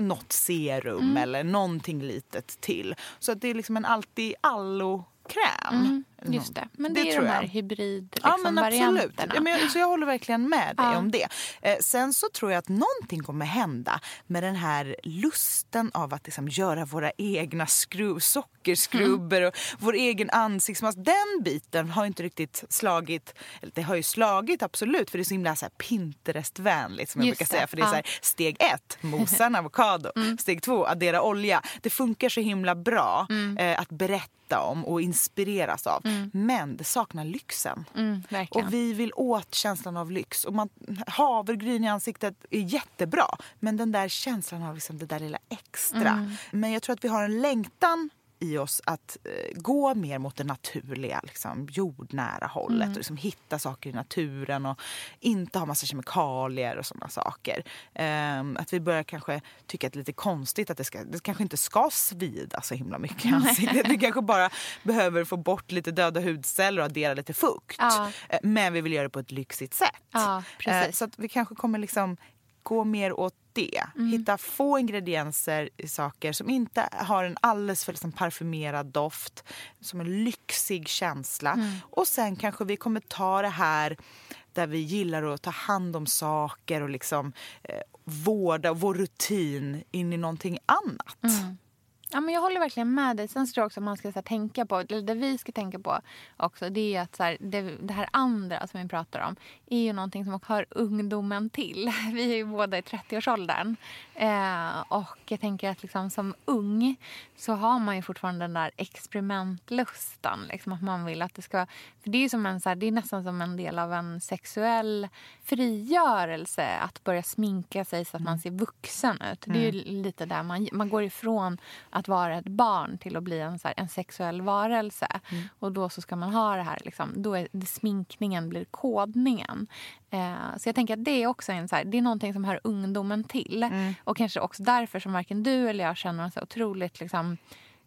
något serum eller någonting litet till. Så att det är liksom en alltid allo-kräm. Just det. Men det, är tror de här jag. hybrid Ja liksom, men absolut. varianterna. Ja, men jag, så jag håller verkligen med dig Ja. om det. Eh, sen så tror jag att någonting kommer hända med den här lusten av att liksom göra våra egna skruv, sockerskrubber och vår egen ansiktsmask. Den biten har inte riktigt slagit, det har ju slagit absolut för det är så himla så här Pinterest-vänligt som jag Just brukar det. säga. För det är så här, steg ett, mosa en avokado. Mm. Steg två, addera olja. Det funkar så himla bra Mm. eh, att berätta om och inspireras av. Men det saknar lyxen. Mm. Och vi vill åt känslan av lyx. Och man, havregryn i ansiktet är jättebra. Men den där känslan av liksom det där lilla extra. Mm. Men jag tror att vi har en längtan i oss att eh, gå mer mot det naturliga, liksom, jordnära hållet. Mm. Och liksom hitta saker i naturen och inte ha massa kemikalier och sådana saker. Ehm, att vi börjar kanske tycka att det är lite konstigt att det, ska, det kanske inte ska svida så himla mycket i ansiktet. Vi kanske bara behöver få bort lite döda hudceller och addera lite fukt. Ja. Eh, Men vi vill göra det på ett lyxigt sätt. Ja. Eh, Så att vi kanske kommer liksom gå mer åt det. Mm. Hitta få ingredienser i saker som inte har en alldeles för liksom parfymerad doft. Som en lyxig känsla. Mm. Och sen kanske vi kommer ta det här där vi gillar att ta hand om saker och liksom eh, vårda vår rutin in i någonting annat. Ja, men jag håller verkligen med dig. Sen tror jag också att man ska här, tänka på, eller det vi ska tänka på också, det är att så här, det, det här andra som vi pratar om är ju någonting som hör ungdomen till. Vi är ju båda i 30-årsåldern. Eh, och jag tänker att liksom, som ung så har man ju fortfarande den där experimentlustan. Liksom, att man vill att det ska... För det är, som en, så här, det är nästan som en del av en sexuell frigörelse att börja sminka sig så att man ser vuxen ut. Det är ju lite där man, man går ifrån att vara ett barn till att bli en, så här, en sexuell varelse. Och då så ska man ha det här, liksom, då är det, sminkningen blir kodningen. Eh, så jag tänker att det är också en, så här, det är någonting som hör ungdomen till. Och kanske också därför som varken du eller jag känner oss otroligt liksom,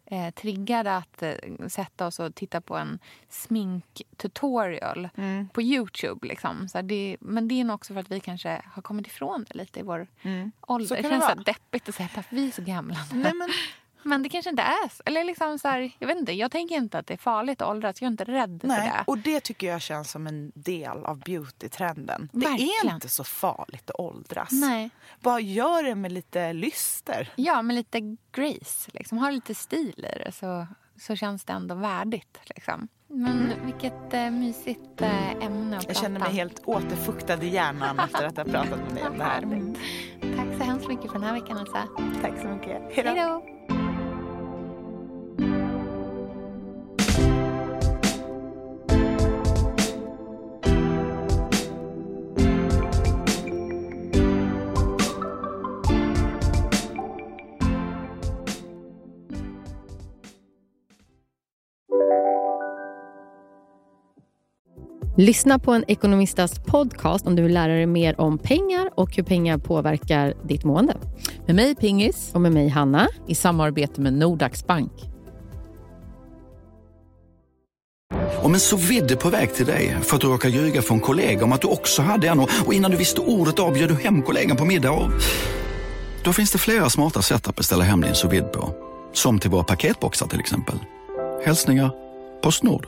eh, triggade att eh, sätta oss och titta på en sminktutorial på Youtube. Liksom. Så det, men det är nog också för att vi kanske har kommit ifrån det lite i vår ålder. Så det känns det så deppigt att säga att vi är så gamla. Nej, men, Men det kanske inte är. Eller liksom så här, jag vet inte, jag tänker inte att det är farligt att åldras. Jag är inte rädd för nej. det. Och det tycker jag känns som en del av beautytrenden. Det är Verkligen. inte så farligt att åldras. Nej. Bara gör det med lite lyster. Ja, med lite grace. Liksom. Ha lite stil i det så, så känns det ändå värdigt. Liksom. Men vilket äh, mysigt äh, ämne att Jag prata känner mig helt återfuktad i hjärnan efter att ha pratat med dig om det här. Tack så hemskt mycket för den här veckan, Elsa. Tack så mycket. Hej då! Lyssna på en ekonomistas podcast om du vill lära dig mer om pengar och hur pengar påverkar ditt mående. Med mig Pingis. Och med mig Hanna. I samarbete med Nordax Bank. Om en så vidde på väg till dig för att du råkar ljuga från kollega om att du också hade en och innan du visste ordet av du hem kollegan på middag och... Då finns det flera smarta sätt att beställa hem din sous på. Som till våra paketboxar till exempel. Hälsningar Postnord.